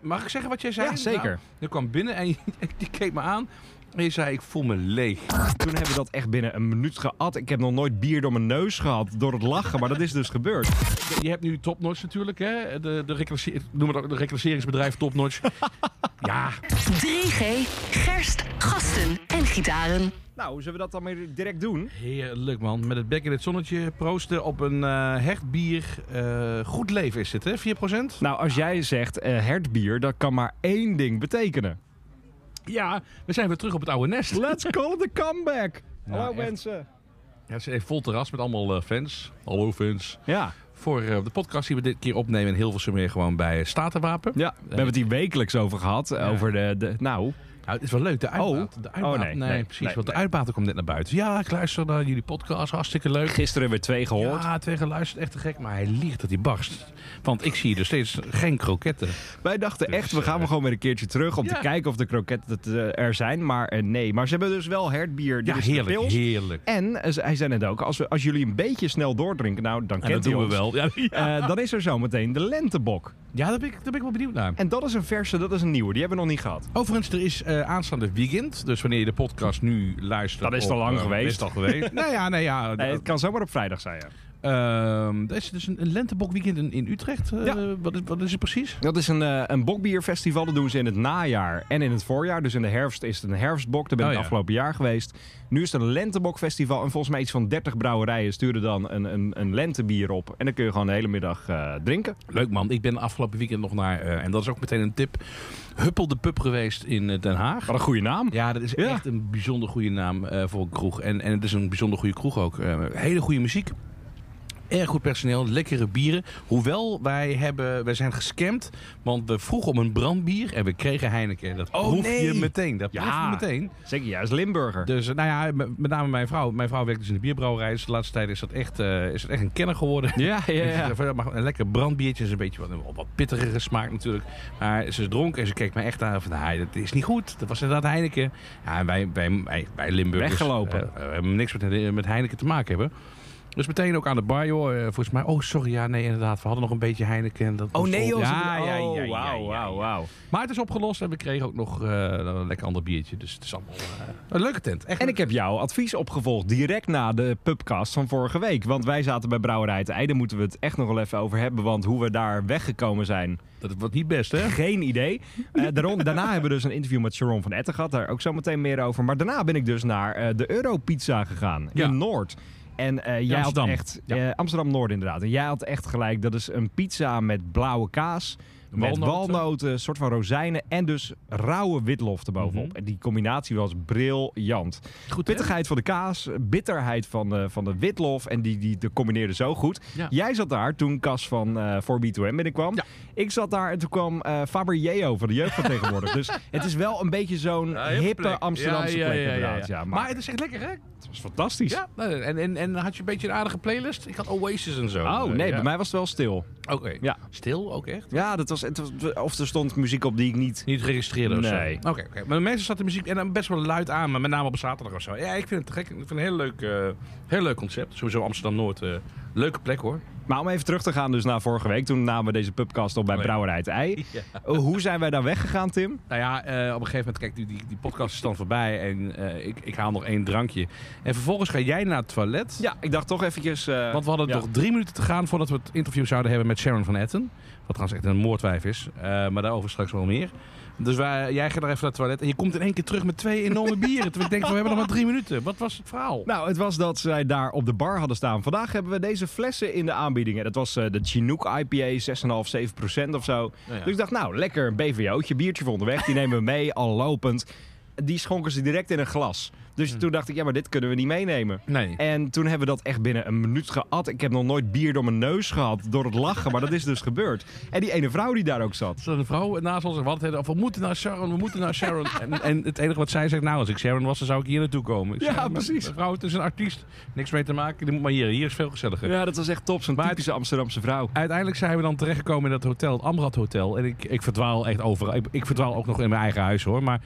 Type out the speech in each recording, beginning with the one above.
mag ik zeggen wat jij zei? Ja, zeker. Nou, je kwam binnen en je, die keek me aan. En je zei, ik voel me leeg. Toen hebben we dat echt binnen een minuut gehad. Ik heb nog nooit bier door mijn neus gehad door het lachen, maar dat is dus gebeurd. Je hebt nu Topnotch natuurlijk, hè? De, de, reclasseer, noem het ook de reclasseringsbedrijf Topnotch. ja, 3G, gerst, gasten en gitaren. Nou, zullen we dat dan weer direct doen? heerlijk man. Met het bek in het zonnetje proosten op een eh hecht bier. Eh, goed leven is het, hè? 4%? Nou, als jij zegt eh, hertbier, dat kan maar één ding betekenen. Ja, we zijn weer terug op het oude nest. Let's call it a comeback. Hallo echt. mensen. Ja, het is een vol terras met allemaal eh, fans. Hallo fans. Ja. Voor eh, de podcast die we dit keer opnemen in Hilversum weer gewoon bij Statenwapen. ja, we hebben het hier wekelijks over gehad. Over de, de, nou, Nou, het is wel leuk. De uitbater. de uitbater nee, nee, nee, precies. nee, want de nee. uitbater komt net naar buiten. Ja, ik luister naar jullie podcast. Hartstikke leuk. gisteren weer twee gehoord. Ja, twee geluisterd. Echt te gek. Maar hij liegt dat hij barst. Want ik zie er steeds geen kroketten. Wij dachten Dus, echt, we gaan wel gewoon weer een keertje terug om ja. te kijken of de kroketten eh, er zijn. Maar eh, nee, maar ze hebben dus wel hertbier. Ja, de heerlijk. pils. Heerlijk. En hij zei net ook, als, we, als jullie een beetje snel doordrinken, nou dan En kent dat hij doen we ons. wel. Ja, dan is er zometeen de lentebok. ja daar, ben ik, daar ben ik wel benieuwd naar. En dat is een verse, dat is een nieuwe. Die hebben we nog niet gehad. Overigens, er is eh, aanstaande weekend. Dus wanneer je de podcast nu luistert... Dat is al lang eh, geweest. Is het al geweest. nou ja, nee, ja. Nee, het kan zomaar op vrijdag zijn, ja. Ehm, er is dus een, een lentebokweekend in, in Utrecht. Eh, Ja. wat, is, wat is het precies? Dat is een, eh, een bokbierfestival. Dat doen ze in het najaar en in het voorjaar. Dus in de herfst is het een herfstbok. Daar ben ik Oh, ja. afgelopen jaar geweest. Nu is het een lentebokfestival. En volgens mij iets van 30 brouwerijen sturen dan een, een, een lentebier op. En dan kun je gewoon de hele middag eh, drinken. Leuk man. Ik ben afgelopen weekend nog naar... eh, en dat is ook meteen een tip. Huppel de Pub geweest in Den Haag. Wat een goede naam. Ja, dat is Ja. echt een bijzonder goede naam eh, voor een kroeg. En, en het is een bijzonder goede kroeg ook. Eh, hele goede muziek. Erg goed personeel, lekkere bieren. Hoewel wij, hebben, wij zijn gescamd, want we vroegen om een brandbier en we kregen Heineken. Dat Oh, proef nee. je meteen. Dat proef Ja. je meteen. Zeker, juist Limburger. Dus eh, nou ja, met name mijn vrouw. Mijn vrouw werkt dus in de bierbrouwerij. Dus de laatste tijd is dat echt, eh, is dat echt een kenner geworden. Ja, ja, ja. Ja, maar een lekker brandbiertje is een beetje wat, wat pittigere smaak natuurlijk. Maar ze dronk en ze keek mij echt aan van, dat is niet goed. Dat was inderdaad Heineken. Ja, en wij, wij, wij, wij Limburgers Weggelopen. eh, we hebben niks met, met Heineken te maken hebben. Dus meteen ook aan de bar, joh. eh, volgens mij, oh sorry, ja, nee, inderdaad. We hadden nog een beetje Heineken. En dat Oh nee, joh. Ja, ja, ja, ja, Oh, ja, wauw, ja, wauw, ja. wauw. Maar het is opgelost en we kregen ook nog eh, een lekker ander biertje. Dus het is allemaal eh, een leuke tent. Echt En ik heb jouw advies opgevolgd direct na de pubcast van vorige week. Want wij zaten bij Brouwerij het Ei. Daar moeten we het echt nog wel even over hebben. Want hoe we daar weggekomen zijn, Dat wordt niet best, hè? geen idee. Eh, daarom, daarna hebben we dus een interview met Sharon van Etten gehad. Daar ook zo meteen meer over. Maar daarna ben ik dus naar eh, de Europizza gegaan Ja. in Noord. En eh, jij Amsterdam. had echt... Ja. eh, Amsterdam-Noord inderdaad. En jij had echt gelijk. Dat is een pizza met blauwe kaas. Met Walnoten. walnoten, een soort van rozijnen en dus rauwe witlof erbovenop. Mhm. En die combinatie was briljant. Goed, hè? Pittigheid van de kaas, bitterheid van de, van de witlof. En die, die, die combineerde zo goed. Ja. Jij zat daar toen Cas van eh 4B2M binnenkwam. Ja. Ik zat daar en toen kwam eh Faber van de jeugd van tegenwoordig. Dus het is wel een beetje zo'n Ja, hippe hippe plek. Amsterdamse plek inderdaad. Maar, maar, het is echt lekker, hè? het was fantastisch. Ja. nee, En, en, en had je een beetje een aardige playlist? Ik had Oasis en zo. Oh Eh, nee, bij mij was het wel stil. Oké. Ja. Stil ook echt? Ja, dat was, het was, of er stond muziek op die ik niet... Niet geregistreerd of zo? Nee. Oké, oké. maar meestal staat de muziek en dan best wel luid aan, maar met name op zaterdag of zo. Ja, ik vind het te gek. Ik vind het een heel leuk, eh, heel leuk concept. Sowieso Amsterdam-Noord. eh, leuke plek hoor. Maar om even terug te gaan dus naar vorige week. Toen namen we deze pubcast op bij Oh. Brouwerij het Ei. Ja. Oh, Hoe zijn wij daar weggegaan, Tim? Nou ja, eh, op een gegeven moment, kijk, die, die, die podcast is dan voorbij en eh, ik, ik haal nog één drankje. En vervolgens ga jij naar het toilet. Ja, ik dacht toch eventjes... eh, Want we hadden ja. nog drie minuten te gaan voordat we het interview zouden hebben met Sharon van Etten. Wat trouwens echt een moordwijf is. Eh, maar daarover straks wel meer. Dus wij, jij gaat er even naar het toilet en je komt in één keer terug met twee enorme bieren. Terwijl ik denk, we hebben nog maar drie minuten. Wat was het verhaal? Nou, het was dat zij daar op de bar hadden staan. Vandaag hebben we deze flessen in de aanbiedingen. Dat was eh, de Chinook IPA, 6,5, 7 procent of zo. Ja. Dus ik dacht, nou, lekker een BVO'tje, biertje voor onderweg. Die nemen we mee, al lopend. Die schonken ze direct in een glas. Dus toen dacht ik, ja, maar dit kunnen we niet meenemen. Nee. En toen hebben we dat echt binnen een minuut gehad. Ik heb nog nooit bier door mijn neus gehad door het lachen, maar dat is dus gebeurd. En die ene vrouw die daar ook zat. Zat een vrouw naast ons en we hadden we moeten naar Sharon, we moeten naar Sharon. en, en het enige wat zij zegt, nou als ik Sharon was, dan zou ik hier naartoe komen. Ik Ja, "Maar, precies. Mevrouw, het is een artiest. Niks mee te maken, die moet maar hier. Hier is veel gezelliger. Ja, dat was echt top. Zo'n typische Amsterdamse vrouw. Uiteindelijk zijn we dan terechtgekomen in dat hotel, het Amrad Hotel. En ik, ik verdwaal echt overal. Ik, ik verdwaal ook nog in mijn eigen huis hoor. Maar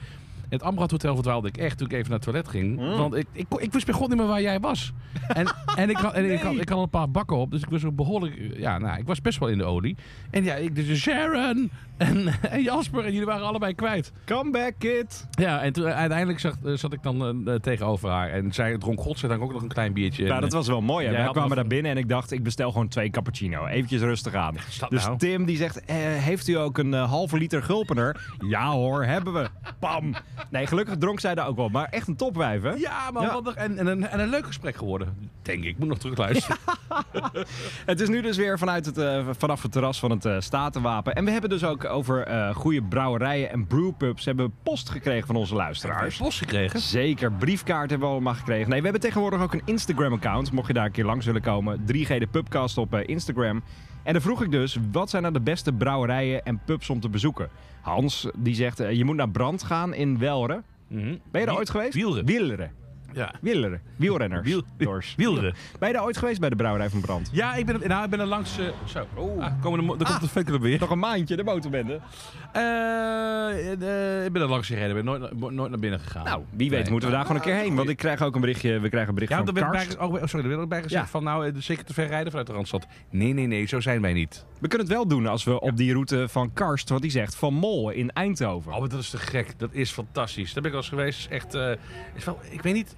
het Amrad Hotel verdwaalde ik echt toen ik even naar het toilet ging. Mm. Want ik, ik, ik wist bij god niet meer waar jij was. En, en, ik, had, en ik, had, ik had een paar bakken op, dus ik was behoorlijk... Ja, nou, ik was best wel in de olie. En ja, ik dus Sharon en, en Jasper en jullie waren allebei kwijt. Come back, kid. Ja, en toen, uiteindelijk zat, eh, zat ik dan eh, tegenover haar. En zij dronk godzijdank ook nog een klein biertje. Nou, En, dat was wel mooi. Wij kwamen daar binnen en ik dacht, ik bestel gewoon twee cappuccino. Eventjes rustig aan. Dus nou? Tim die zegt, eh, heeft u ook een eh, halve liter gulpener? Ja hoor, hebben we. Pam. Nee, gelukkig dronk zij daar ook wel. Maar echt een topwijf, hè? Ja, Ja. wat en, en, een, en een leuk gesprek geworden. Denk ik. Ik moet nog terugluisteren. Het is nu dus weer vanuit het, eh, vanaf het terras van het eh, Statenwapen. En we hebben dus ook over eh, goede brouwerijen en brewpubs. Hebben we post gekregen van onze luisteraars. Post gekregen. Zeker, briefkaart hebben we allemaal gekregen. Nee, we hebben tegenwoordig ook een Instagram-account. Mocht je daar een keer langs willen komen. 3G de Pubcast op Instagram. En dan vroeg ik dus, wat zijn nou de beste brouwerijen en pubs om te bezoeken? Hans, die zegt, eh, je moet naar Brand gaan in Welre. Mhm. Ben je daar ooit geweest? Wieleren. Ja. Wielrenners. Wiel-. Wielren. Ben je daar ooit geweest bij de brouwerij van Brand? Ja, ik ben, nou, ik ben er langs... eh, zo. Ah, komen de, mo- daar komt de fanclub weer. Nog een maandje, de motorbende. Eh, eh, ik ben er langs gereden. Ik ben nooit, no- nooit naar binnen gegaan. Nou, wie weet Nee. moeten we daar gewoon een keer heen. Want ik krijg ook een berichtje, we krijgen een bericht Ja, van want er werd Karst. bij, oh, sorry, er werd ook bij gezegd Ja. van nou, eh, zeker te ver rijden vanuit de Randstad. Nee, nee, nee, zo zijn wij niet. We kunnen het wel doen als we op die route van Karst, wat hij zegt, van Mol in Eindhoven. Oh, maar dat is te gek. Dat is fantastisch. Daar ben ik wel eens geweest. Is echt, eh, is wel, ik weet niet.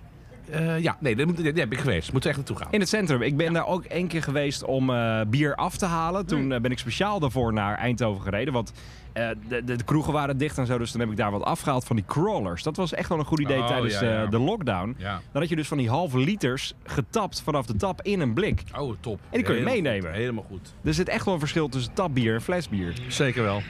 Eh, ja, nee, daar, moet, daar ben ik geweest. Moeten echt naartoe gaan. In het centrum. Ik ben daar ook één keer geweest om eh, bier af te halen. Toen Hmm. eh, ben ik speciaal daarvoor naar Eindhoven gereden. Want de, de, de kroegen waren dicht en zo. Dus toen heb ik daar wat afgehaald van die crawlers. Dat was echt wel een goed idee Oh, tijdens ja, ja. de lockdown. Dan had je dus van die halve liters getapt vanaf de tap in een blik. Oh, top. die kun je Helemaal meenemen. goed, Helemaal goed. Er zit echt wel een verschil tussen tapbier en flesbier. Zeker wel.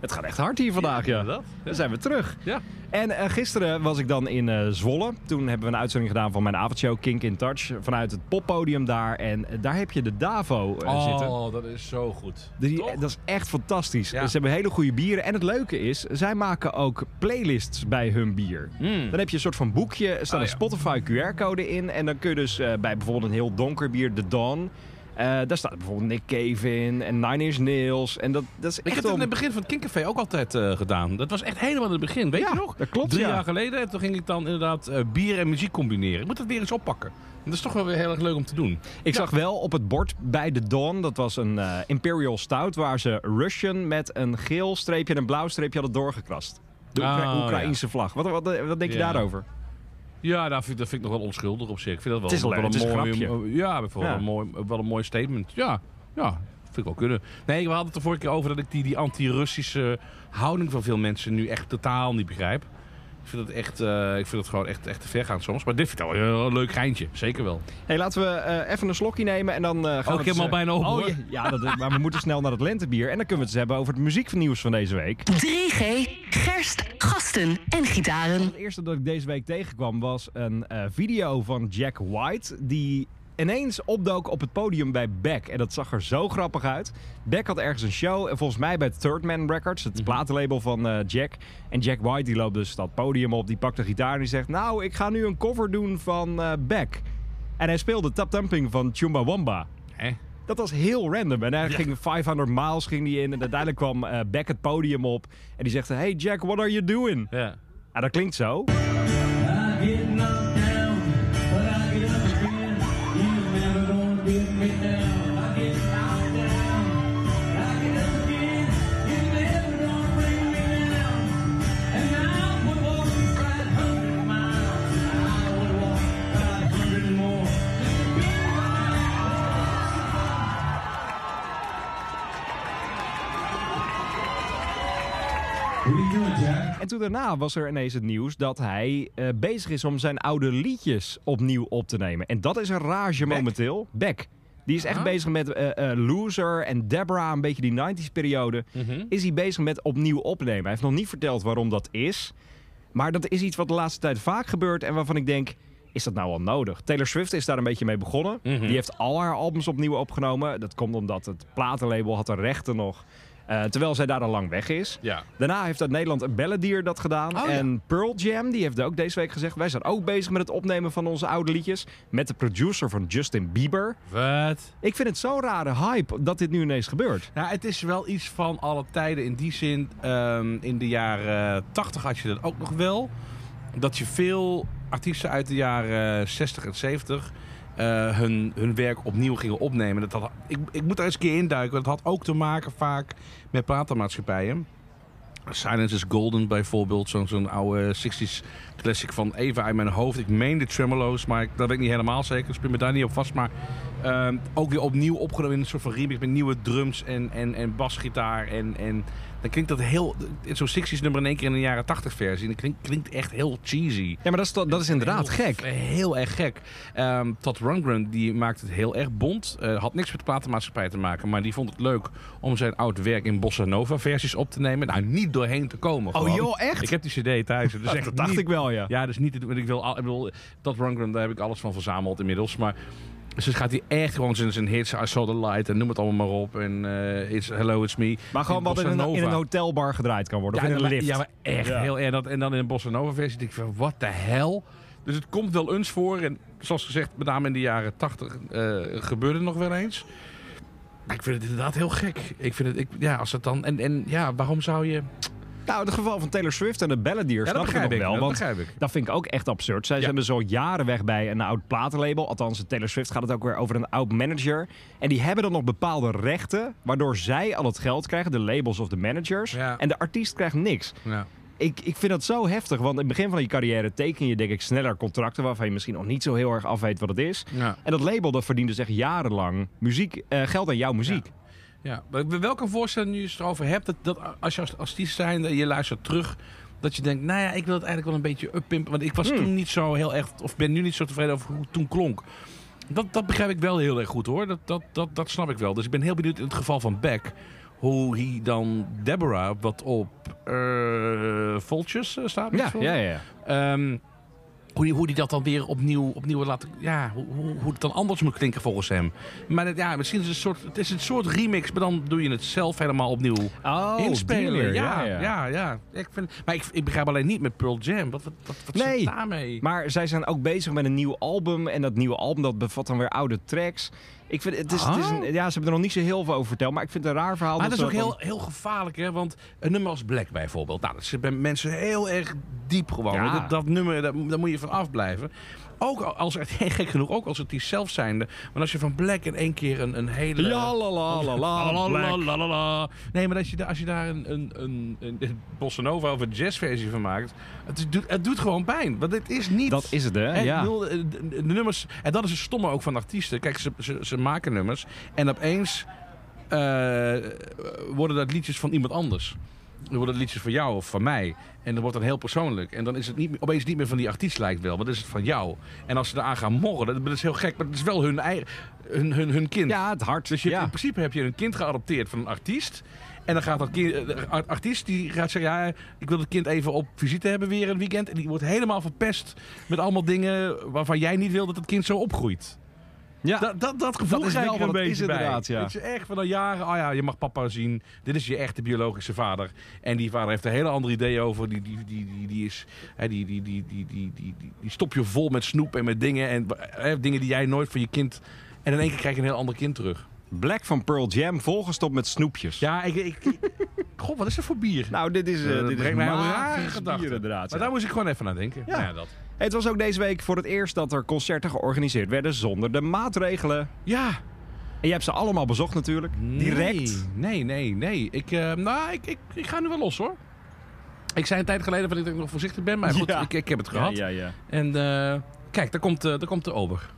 Het gaat echt hard hier vandaag, ja. inderdaad. Dan zijn we terug. Ja. En eh, gisteren was ik dan in eh, Zwolle. Toen hebben we een uitzending gedaan van mijn avondshow Kink in Touch. Vanuit het poppodium daar. En eh, daar heb je de Davo eh, zitten. Oh, dat is zo goed. Die, dat is echt fantastisch. Ja. Ze hebben hele goede bieren. En het leuke is, zij maken ook playlists bij hun bier. Mm. Dan heb je een soort van boekje, er staat Oh, een ja. Spotify QR-code in. En dan kun je dus bij bijvoorbeeld een heel donker bier, de Dawn... eh, daar staat bijvoorbeeld Nick Cave in en Nine Inch Nails. En dat, dat is Ik echt heb het in het begin van het Kinkcafé ook altijd eh, gedaan. Dat was echt helemaal in het begin, weet Ja, je nog? dat klopt, Drie ja. jaar geleden. En toen ging ik dan inderdaad eh, bier en muziek combineren. Ik moet dat weer eens oppakken. Dat is toch wel weer heel erg leuk om te doen. Ik zag wel op het bord bij de Dawn, dat was een Imperial Stout... waar ze Russian met een geel streepje en een blauw streepje hadden doorgekrast. De Oekra- Oh, Oekraïnse vlag. Wat, wat, wat denk je daarover? Ja, dat vind, ik- dat vind ik nog wel onschuldig op zich. Ik vind dat wel, Het is wel- wel het is een mooi, grapje. Ja, bijvoorbeeld Ja. Een mooi, wel een mooi statement. Ja, ja, vind ik wel kunnen. Nee, we hadden het de vorige keer over dat ik die, die anti-Russische houding van veel mensen nu echt totaal niet begrijp. Ik vind het echt, eh, ik vind het gewoon echt, echt te ver gaan soms. Maar dit vind ik wel een, leuk geintje. Zeker wel. hey, laten we eh, even een slokje nemen en dan eh, gaan Oh, we... ik heb hem al bijna op, oh, hoor. ja, ja, dat, maar we moeten snel naar het lentebier. En dan kunnen we het eens hebben over het muzieknieuws van deze week. 3G, gerst, gasten en gitaren. Het eerste dat ik deze week tegenkwam was een eh, video van Jack White... die ineens opdook op het podium bij Beck. En dat zag er zo grappig uit. Beck had ergens een show, en volgens mij bij Third Man Records... het platenlabel van eh, Jack. En Jack White die loopt dus dat podium op, die pakt de gitaar en die zegt... nou, ik ga nu een cover doen van eh, Beck. En hij speelde Tap Thumping van Chumbawamba. Hè? Dat was heel random. En hij ging 500 miles ging die in. En uiteindelijk kwam eh, Beck het podium op. En die zegt, hey Jack, what are you doing? Ja. En dat klinkt zo. Toen daarna was er ineens het nieuws dat hij eh, bezig is om zijn oude liedjes opnieuw op te nemen. En dat is een rage momenteel. Beck. Die is echt Ah. bezig met eh, eh, Loser en Deborah, een beetje die 90s periode. Mhm. Is hij bezig met opnieuw opnemen. Hij heeft nog niet verteld waarom dat is. Maar dat is iets wat de laatste tijd vaak gebeurt en waarvan ik denk... Is dat nou wel nodig? Taylor Swift is daar een beetje mee begonnen. Mhm. Die heeft al haar albums opnieuw opgenomen. Dat komt omdat het platenlabel had de rechten nog. Eh, terwijl zij daar al lang weg is. Ja. Daarna heeft uit Nederland een belladier dat gedaan. Oh, ja. en Pearl Jam, die heeft ook deze week gezegd... wij zijn ook bezig met het opnemen van onze oude liedjes. Met de producer van Justin Bieber. Wat? Ik vind het zo'n rare hype dat dit nu ineens gebeurt. Nou, het is wel iets van alle tijden in die zin. ehm, in de jaren 80 had je dat ook nog wel. Dat je veel artiesten uit de jaren 60 en 70 eh, hun, hun werk opnieuw gingen opnemen. Dat had, ik, ik moet er eens een keer induiken. Dat had ook te maken vaak met platenmaatschappijen. Silence is Golden bijvoorbeeld, zo'n zo'n oude 60s classic van even uit mijn hoofd. Ik meen de Tremolo's, maar ik, dat weet ik niet helemaal zeker. Dus ik ben me daar niet op vast. Maar ehm, ook weer opnieuw opgenomen in een soort van remix met nieuwe drums en, en, en basgitaar. En, en dan klinkt dat heel... Zo'n 60s nummer in één keer in een jaren 80 versie. Dat klinkt, klinkt echt heel cheesy. Ja, maar dat is, dat is inderdaad Heel- gek. Heel erg gek. Ehm Todd Rundgren die maakt het heel erg bont. Eh, had niks met de platenmaatschappij te maken. Maar die vond het leuk om zijn oud werk in Bossa Nova versies op te nemen. Nou, niet doorheen te komen. Oh gewoon. joh, echt? Ik heb die cd thuis. Dus echt dat dacht niet- ik wel, ja. Ja, dus niet... Ik wil, ik bedoel, Todd Rundgren, daar heb ik alles van verzameld inmiddels. Maar... Dus gaat hij echt gewoon zijn, zijn hits, I Saw the Light en noem het allemaal maar op. En eh it's, Hello, It's Me. Maar gewoon wat in een, in Nova. een hotelbar gedraaid kan worden. Ja, of in een lift. Ja, maar echt Ja. heel erg. Dat- En dan in een Bossa Nova versie denk ik van, wat de hel? Dus het komt wel eens voor. En zoals gezegd, met name in de jaren 80 eh, gebeurde het nog wel eens. Maar ik vind het inderdaad heel gek. Ik vind het, ik, ja, als het dan... En, en ja, waarom zou je... Nou, het geval van Taylor Swift en de Balladier Ja, snap ik nog wel. dat want begrijp ik. dat vind ik ook echt absurd. Zij Ja. zijn er zo jaren weg bij een oud platenlabel. Althans, Taylor Swift gaat het ook weer over een oud manager. En die hebben dan nog bepaalde rechten... waardoor zij al het geld krijgen, de labels of de managers. Ja. En de artiest krijgt niks. Ja. Ik, ik vind dat zo heftig, want in het begin van je carrière teken je denk ik sneller contracten waarvan je misschien nog niet zo heel erg af weet wat het is. Ja. En dat label dat verdient dus echt jarenlang muziek, eh, geld aan jouw muziek. Ja, maar welke voorstelling nu je het erover hebt, dat, dat als je als artiest zijnde, je luistert terug, dat je denkt, nou ja, ik wil het eigenlijk wel een beetje uppimpen. Want ik was Hmm. toen niet zo heel erg, of ben nu niet zo tevreden over hoe het toen klonk. Dat, dat begrijp ik wel heel erg goed hoor, dat, dat, dat, dat snap ik wel. Dus ik ben heel benieuwd in het geval van Beck, hoe hij dan Deborah, wat op eh Vultures eh, staat. Ja, ja, ja. ja. Ehm, hoe, die, hoe die dat dan weer opnieuw, opnieuw laat... Ja, hoe, hoe, het dan anders moet klinken volgens hem. Maar het, ja, misschien is het een soort, het is een soort remix, maar dan doe je het zelf helemaal opnieuw Oh, inspelen. Ja, ja, ja. Ik vind, maar ik, ik begrijp alleen niet met Pearl Jam. Wat, wat, wat, wat Nee. zit daarmee? Maar zij zijn ook bezig met een nieuw album. En dat nieuwe album dat bevat dan weer oude tracks. Ik vind, het is, het is een, ja, ze hebben er nog niet zo heel veel over verteld. Maar ik vind het een raar verhaal. Maar dat is ook heel, heel gevaarlijk, hè? Want een nummer als Black bijvoorbeeld. Nou, dat zit bij mensen heel erg diep gewoon. Ja. Dat, dat nummer, daar, daar moet je van afblijven. Ook als, gek genoeg, ook als het die zelf zijnde. Maar als je van Black in één keer een, een hele... Ja, la, la, la, la, Black. Lalalala. Nee, maar als je, daar- als je daar een, een, een, een, een bossa nova of een jazzversie van maakt... Het, doet, het doet gewoon pijn. Want dit is niet... Dat is het, hè? En, ja. de, de- de nummers, en dat is het stomme ook van artiesten. Kijk, ze, ze, ze maken nummers en opeens eh, worden dat liedjes van iemand anders. Dan worden het liedjes van jou of van mij. En dan wordt het heel persoonlijk. En dan is het niet, opeens niet meer van die artiest lijkt wel, maar dan is het van jou. En als ze eraan gaan morren, dat, dat is heel gek, maar het is wel hun, eigen, hun, hun, hun kind. Ja, het hart. Dus je, ja. in principe heb je een kind geadopteerd van een artiest. En dan gaat dat kind, eh, de art- artiest die gaat zeggen, ja, ik wil het kind even op visite hebben weer een weekend. En die wordt helemaal verpest met allemaal dingen waarvan jij niet wil dat het kind zo opgroeit. Ja, dat, dat gevoel dat krijg wat een beetje bij. Inderdaad, ja. Echt van al jaren, oh ja, je mag papa zien. Dit is je echte biologische vader. En die vader heeft een hele andere idee over. Die, die, die, die, die is, die, die, die, die, die, die, die stop je vol met snoep en met dingen. En hè, dingen die jij nooit voor je kind... En in één keer krijg je een heel ander kind terug. Black van Pearl Jam, volgestopt met snoepjes. Ja, ik... ik, ik- God, wat is dat voor bier? Nou, dit is, eh, Eh, dit brengt mij op magisch rare bier gedachten. inderdaad. Maar ja. daar moest ik gewoon even aan denken. Ja. Nou ja, dat. Het was ook deze week voor het eerst dat er concerten georganiseerd werden zonder de maatregelen. Ja, En je hebt ze allemaal bezocht natuurlijk. Direct. Nee, nee, nee. nee. Ik, eh, nou, ik, ik, ik ga nu wel los hoor. Ik zei een tijd geleden dat ik nog voorzichtig ben, maar goed, Ja. ik, ik heb het gehad. Ja, ja, ja. En eh, kijk, daar komt, daar komt de ober.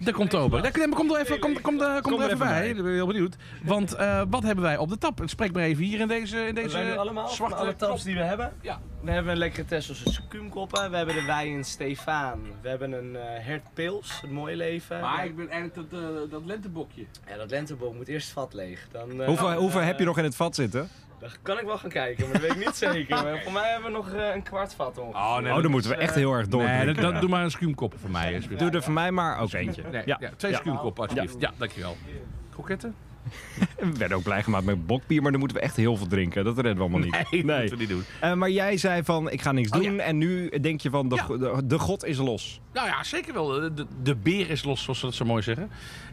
Daar komt de ober. Daar, kom er even, kom, kom, er- kom Kom even bij. Ik ben heel benieuwd. Want eh, wat hebben wij op de tap? Spreek maar even hier in deze, in deze allemaal zwarte alle taps die we hebben. Ja. We hebben een lekkere Tesselse succuumkoppen. We hebben de wijn Stefaan. We hebben een eh hertpils, het mooie leven. Maar ik ben eigenlijk dat, eh, dat lentebokje. Ja, dat lenteboom moet eerst het vat leeg. Dan, eh, Hoeveel, hoeveel heb je nog in het vat zitten? Dan kan ik wel gaan kijken, maar dat weet ik niet zeker. Maar voor mij hebben we nog eh, een kwart vat ongeveer. Oh, nee, Oh, dan moeten we echt heel erg Nee, doordrinken. dat, dat- doe maar een schuimkop voor mij. Doe er voor mij maar ook eentje. Nee, Ja. ja. twee Ja. schuimkoppen alsjeblieft. Ja, dankjewel. Kroketten? We werden ook blij gemaakt met bokbier, maar dan moeten we echt heel veel drinken. Dat redden we allemaal niet. Nee, dat moeten we niet doen. Eh, maar jij zei van, ik ga niks Oh, doen. ja. En nu denk je van, de, Ja. de, de god is los. Nou ja, zeker wel. De, de, de beer is los, zoals ze dat zo mooi zeggen.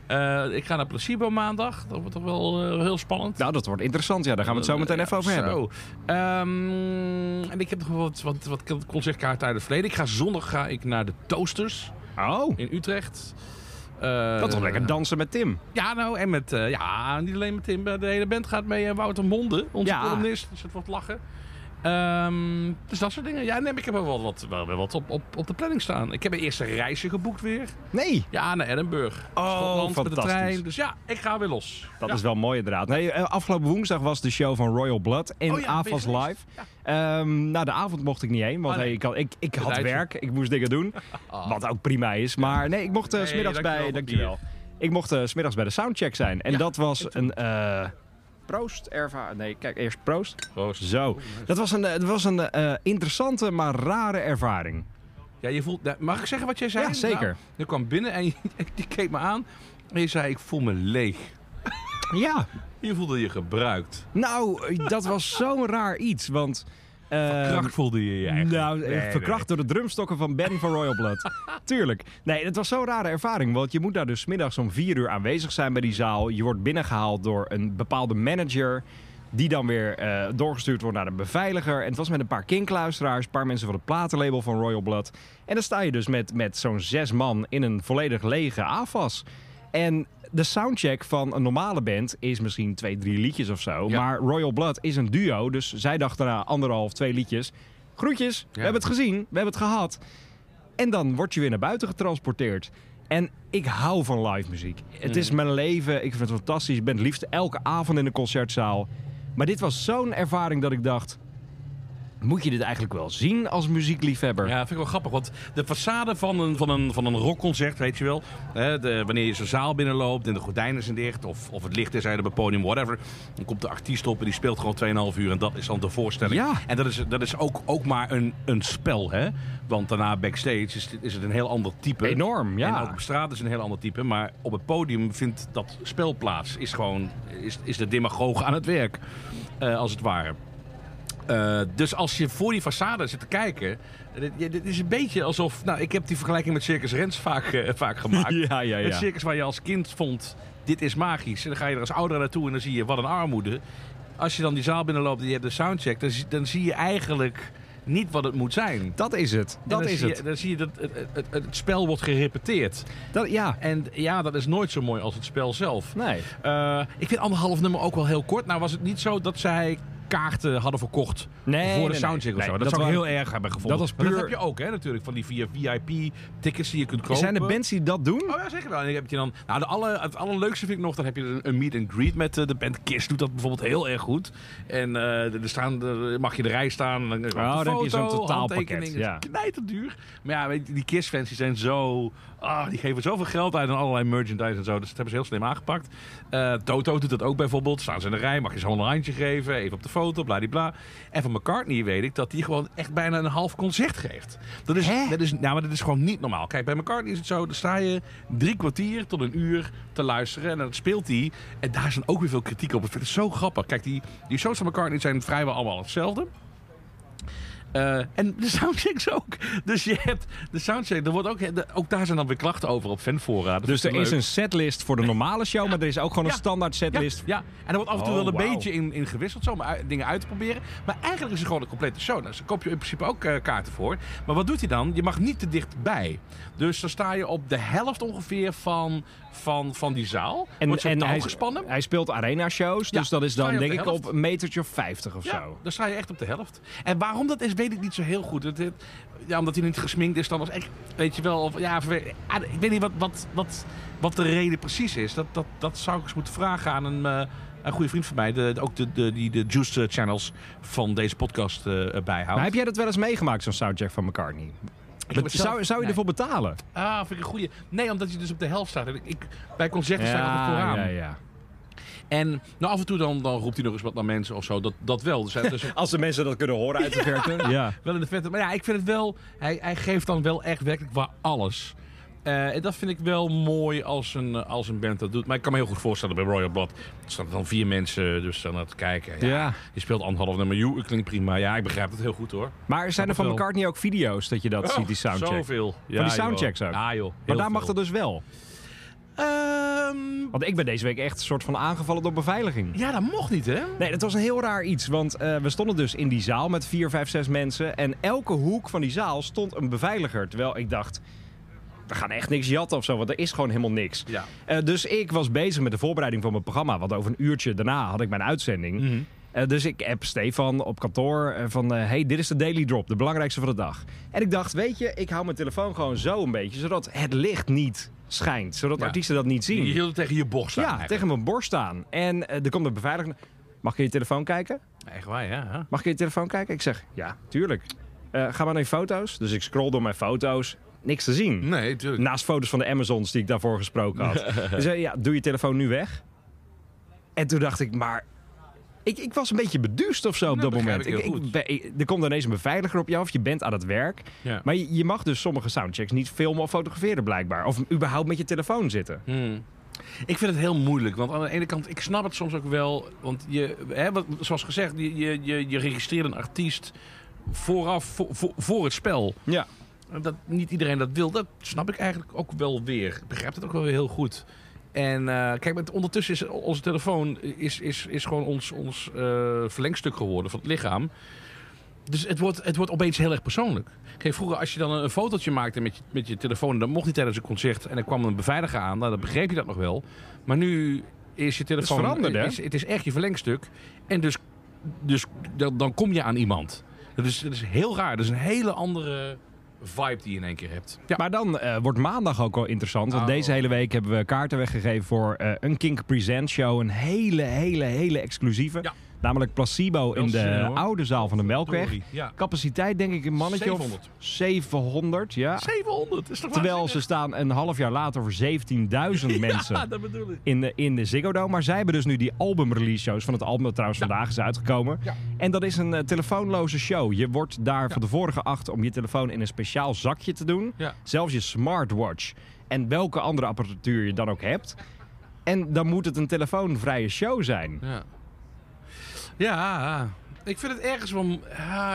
Eh, ik ga naar Placebo maandag. Dat wordt toch wel eh, heel spannend. Nou, dat wordt interessant. Ja, daar gaan we het zo meteen even over hebben. Ehm, en ik heb nog wat, wat, wat concertkaarten uit het verleden. Ik ga zondag ga ik naar de Toasters Oh, in Utrecht. Eh, dat is wel lekker dansen met Tim. Ja, nou, en met, ja, niet alleen met Tim, de hele band gaat mee. En Wouter Monde, onze Ja. columnist, dus het wordt lachen. Ehm, dus dat soort dingen. Ja, nee, ik heb wel wat, wel, wel wat op, op, op de planning staan. Ik heb een eerste reisje geboekt weer. Nee, Ja, naar Edinburgh. Oh, Schotland met de trein. Dus ja, ik ga weer los. dat Ja. is wel mooi inderdaad. Nee, eh, afgelopen woensdag was de show van Royal Blood in Oh ja, AFAS? Live. Ehm nou, de avond mocht ik niet heen, want nee. hey, ik, had, ik, ik had werk. Ik moest dingen doen, wat ook prima is. Maar nee, ik mocht uh, Nee, smiddags bij... dankjewel, Dankjewel. Ik mocht 's smiddags bij de soundcheck zijn. En Ja, dat was en een... proost, Erva. Nee, kijk, eerst proost. Proost. Zo. Dat was een, eh, dat was een eh, interessante, maar rare ervaring. Ja, je voelt, nou, mag ik zeggen wat jij zei? Ja, zeker. Nou, je kwam binnen en je, je keek me aan. En je zei, ik voel me leeg. Ja. Je voelde je gebruikt. Nou, dat was zo'n raar iets, want... eh, Kracht voelde je je eigenlijk. Nou, Nee, verkracht door de drumstokken van Ben van Royal Blood. Tuurlijk. Nee, het was zo'n rare ervaring. Want je moet daar dus middags om vier uur aanwezig zijn bij die zaal. Je wordt binnengehaald door een bepaalde manager. Die dan weer eh, doorgestuurd wordt naar een beveiliger. En het was met een paar kinkluisteraars. Een paar mensen van het platenlabel van Royal Blood. En dan sta je dus met, met zo'n zes man in een volledig lege AFAS. En de soundcheck van een normale band is misschien twee, drie liedjes of zo. Ja. Maar Royal Blood is een duo. Dus zij dachten na anderhalf, twee liedjes. Groetjes, we hebben het gezien, we hebben het gehad. En dan word je weer naar buiten getransporteerd. En ik hou van live muziek. Het is mijn leven, ik vind het fantastisch. Ik ben het liefst elke avond in de concertzaal. Maar dit was zo'n ervaring dat ik dacht... Moet je dit eigenlijk wel zien als muziekliefhebber? Ja, vind ik wel grappig. Want de façade van een, van een, van een rockconcert, weet je wel. Hè, de, wanneer je zo'n zaal binnenloopt en de gordijnen zijn dicht. Of, of het licht is uit op het podium, whatever. Dan komt de artiest op en die speelt gewoon 2,5 uur. En dat is dan de voorstelling. Ja. En dat is, dat is ook, ook maar een, een spel, hè. Want daarna backstage is, het- is het een heel ander type. Enorm, ja. En ook op straat is het een heel ander type. Maar op het podium vindt dat spel plaats. Is gewoon, is, is de demagoog aan het werk. eh, als het ware. Eh, dus als je voor die façade zit te kijken. Dit, is een beetje alsof. Nou, ik heb die vergelijking met Circus Rens vaak, eh, vaak gemaakt. Ja, ja, ja. Het circus waar je als kind vond. Dit is magisch. En dan ga je er als ouder naartoe en dan zie je wat een armoede. Als je dan die zaal binnenloopt en je hebt de soundcheck. Dan, zie- dan zie je eigenlijk niet wat het moet zijn. Dat is het. Dat is het. Je, dan zie je dat het, het, het, het spel wordt gerepeteerd. Dat, ja, En ja, dat is nooit zo mooi als het spel zelf. nee. Eh, ik vind anderhalf nummer ook wel heel kort. Nou was het niet zo dat zij kaarten hadden verkocht Nee, voor de nee, soundcheck nee. of zo. Dat, zou ik heel erg hebben gevonden. dat was puur- dat heb je ook, hè, natuurlijk. Van die via VIP-tickets die je kunt kopen. Zijn er bands die dat doen? Oh ja, zeker wel. En dan heb je dan, nou, de alle, het allerleukste vind ik nog, dan heb je een, een meet and greet met eh, de band Kiss. Doet dat bijvoorbeeld heel erg goed. En eh, er staan, er mag je de rij staan. Dan, dan Oh, dan heb je zo'n totaalpakket, ja. Het knijterduur. Maar ja, weet je, die Kiss-fans die zijn zo... Ah, die geven zoveel geld uit aan allerlei merchandise en zo. Dus dat hebben ze heel slim aangepakt. Eh, Toto doet dat ook bijvoorbeeld. Staan ze in de rij, mag je ze een handje geven. Even op de foto, bladibla. En van McCartney weet ik dat hij gewoon echt bijna een half concert geeft. Dat is, dat is, nou, maar dat is gewoon niet normaal. Kijk, bij McCartney is het zo. Dan sta je drie kwartier tot een uur te luisteren. En dan speelt hij. En daar is dan ook weer veel kritiek op. Ik vind het zo grappig. Kijk, die, die shows van McCartney zijn vrijwel allemaal hetzelfde. Eh, en de soundchecks ook. Dus je hebt de soundcheck. Er wordt ook, de- ook daar zijn dan weer klachten over op fanfora. Dus er is een setlist voor de normale show, maar er is ook gewoon een standaard setlist. Ja, ja, en er wordt af en toe Oh, wel een beetje in, in gewisseld zo, om uit- dingen uit te proberen. Maar eigenlijk is het gewoon een complete show. Nou, daar koop je in principe ook eh, kaarten voor. Maar wat doet hij dan? Je mag niet te dichtbij. Dus dan sta je op de helft ongeveer van, van, van die zaal. En, wordt en hij, gespannen. hij speelt arena shows, Ja, dus dat is dan denk de ik op een metertje of 50 of Ja, zo. dan sta je echt op de helft. En waarom dat is, weet ik niet zo heel goed. Het, het- ja, omdat hij niet gesminkt is, dan was echt, weet je wel, of, ja, ah, ik weet niet wat, wat, wat, wat de reden precies is. Dat, dat, dat zou ik eens moeten vragen aan een, eh, een goede vriend van mij, de, de- ook de, de, die de Juice Channels van deze podcast eh, bijhoudt. Maar heb jij dat wel eens meegemaakt, zo'n soundcheck van McCartney? Zelf- zou, zou je nee. ervoor betalen? Ah, vind ik een goede. Nee, omdat je dus op de helft staat. Ik, ik, bij concerten sta ik altijd vooraan. ja, ja. En nou, af en toe dan, dan roept hij nog eens wat naar mensen of zo. Dat, dat wel. Dus, dus Als de mensen dat kunnen horen uit de verte. ja. Wel in de vette. Maar ja, ik vind het wel. Hij, hij geeft dan wel echt werkelijk waar alles. Eh, en dat vind ik wel mooi als een, eh, als een band dat doet. Maar ik kan me heel goed voorstellen bij Royal Blood. Er staan dan vier mensen dus dan naar te kijken. Ja, Ja. Je speelt anderhalf nummer You, het klinkt prima. Ja, ik begrijp het heel goed hoor. Maar zijn er van wel. McCartney ook video's dat je dat ziet, die soundcheck? Oh, Zoveel. Ja, die joh. soundchecks ook? Ja joh. Maar daar mag veel. dat dus wel. Ehm, Want ik ben deze week echt een soort van aangevallen door beveiliging. ja, dat mocht niet hè? Nee, dat was een heel raar iets. Want eh, we stonden dus in die zaal met vier, vijf, zes mensen. En elke hoek van die zaal stond een beveiliger. Terwijl ik dacht, we gaan echt niks jatten of zo. Want er is gewoon helemaal niks. Ja. Eh, dus ik was bezig met de voorbereiding van mijn programma. Want over een uurtje daarna had ik mijn uitzending. Mhm. Eh, dus ik app Stefan op kantoor eh, van... eh, hey, dit is de Daily Drop, de belangrijkste van de dag. En ik dacht, weet je, ik hou mijn telefoon gewoon zo een beetje... zodat het licht niet schijnt. Zodat Ja. artiesten dat niet zien. Je hield het tegen je borst staan. ja, eigenlijk. tegen mijn borst staan. En er komt een beveiliger... Mag ik je telefoon kijken? Echt waar, ja. hè? Mag ik je telefoon kijken? Ik zeg, ja, tuurlijk. Ga maar naar je foto's. Dus ik scroll door mijn foto's. Niks te zien. Nee, tuurlijk. Naast foto's van de Amazons die ik daarvoor gesproken had. Zei, ja, doe je telefoon nu weg. En toen dacht ik, maar... Ik, ik was een beetje beduust of zo op Nou, dat moment. ik ik- er komt ineens een beveiliger op je af. Je bent aan het werk. Ja. Maar je, je mag dus sommige soundchecks niet filmen of fotograferen blijkbaar. Of überhaupt met je telefoon zitten. Hmm. Ik vind het heel moeilijk, want aan de ene kant, ik snap het soms ook wel. Want je, hè, wat, zoals gezegd, je, je, je, je registreert een artiest vooraf, voor, voor, voor het spel. Ja. Dat niet iedereen dat wil, dat snap ik eigenlijk ook wel weer. Ik begrijp het ook wel weer heel goed. En eh, kijk, met, ondertussen is onze telefoon is, is, is gewoon ons, ons eh, verlengstuk geworden van het lichaam. Dus het wordt, het wordt opeens heel erg persoonlijk. Kijk, vroeger als je dan een, fotootje maakte met je, met je telefoon... dat mocht niet tijdens een concert en er kwam een beveiliger aan... nou, dan begreep je dat nog wel. Maar nu is je telefoon... veranderd, hè? is- het is echt je verlengstuk. En dus, dus dan, dan kom je aan iemand. Dat is, dat is heel raar. Dat is een hele andere vibe die je in één keer hebt. Ja. Maar dan eh, wordt maandag ook wel interessant. Want Oh. deze hele week hebben we kaarten weggegeven voor eh, een Kink Present show. Een hele, hele, hele exclusieve. Ja. Namelijk Placebo in de hoor. oude zaal van de Melkweg. Capaciteit denk ik een mannetje 700. of 700. Ja. 700, is toch Terwijl ze staan een half jaar later voor 17.000 mensen. Ja, dat bedoel ik. in de, in de Ziggo Dome. Maar zij hebben dus nu die album-release shows van het album dat trouwens vandaag is uitgekomen. En dat is een eh, telefoonloze show. Je wordt daar van tevoren geacht om je telefoon in een speciaal zakje te doen. Ja. Zelfs je smartwatch. En welke andere apparatuur je dan ook hebt. En dan moet het een telefoonvrije show zijn. Ja. Ja, ik vind het ergens wel...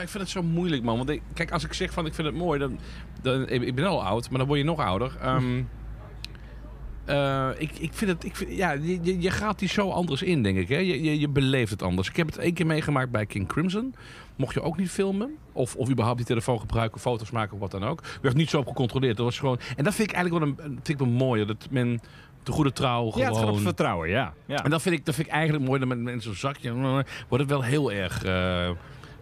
Ik vind het zo moeilijk, man. Want kijk, als ik zeg van ik vind het mooi, dan... dan ik ben al oud, maar dan word je nog ouder. Eh, ik, ik vind het... Ik vind, ja, je, je- gaat die show anders in, denk ik. Hè? Je, je, beleeft het anders. Ik heb het één keer meegemaakt bij King Crimson. Mocht je ook niet filmen. Of, of überhaupt die telefoon gebruiken, foto's maken of wat dan ook. Werd niet zo gecontroleerd. Dat was gewoon... En dat vind ik eigenlijk wel een, vind ik wel mooi. Dat men de goede trouw gewoon... Ja, het gaat op vertrouwen, ja. ja. En dat vind ik, dat vind ik eigenlijk mooi. Dat met, met zo'n zakje eh, wordt het wel heel erg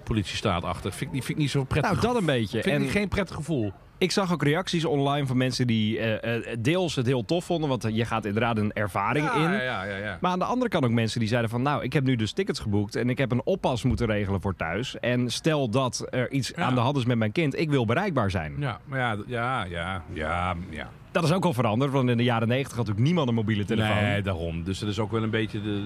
eh politiestaatachtig. Vind ik, niet- vind ik niet zo prettig. Nou, dat een beetje. vind En ik geen prettig gevoel. ik zag ook reacties online van mensen die eh, eh, deels het heel tof vonden. Want je gaat inderdaad een ervaring in. Ja, ja, ja. ja. Maar aan de andere kant ook mensen die zeiden van... nou, ik heb nu dus tickets geboekt en ik heb een oppas moeten regelen voor thuis. En stel dat er iets aan de hand is met mijn kind, ik wil bereikbaar zijn. Ja, maar ja, ja, ja, ja, ja. Dat is ook al veranderd, want in de jaren negentig had natuurlijk niemand een mobiele telefoon. Nee, daarom. Dus dat is ook wel een beetje de,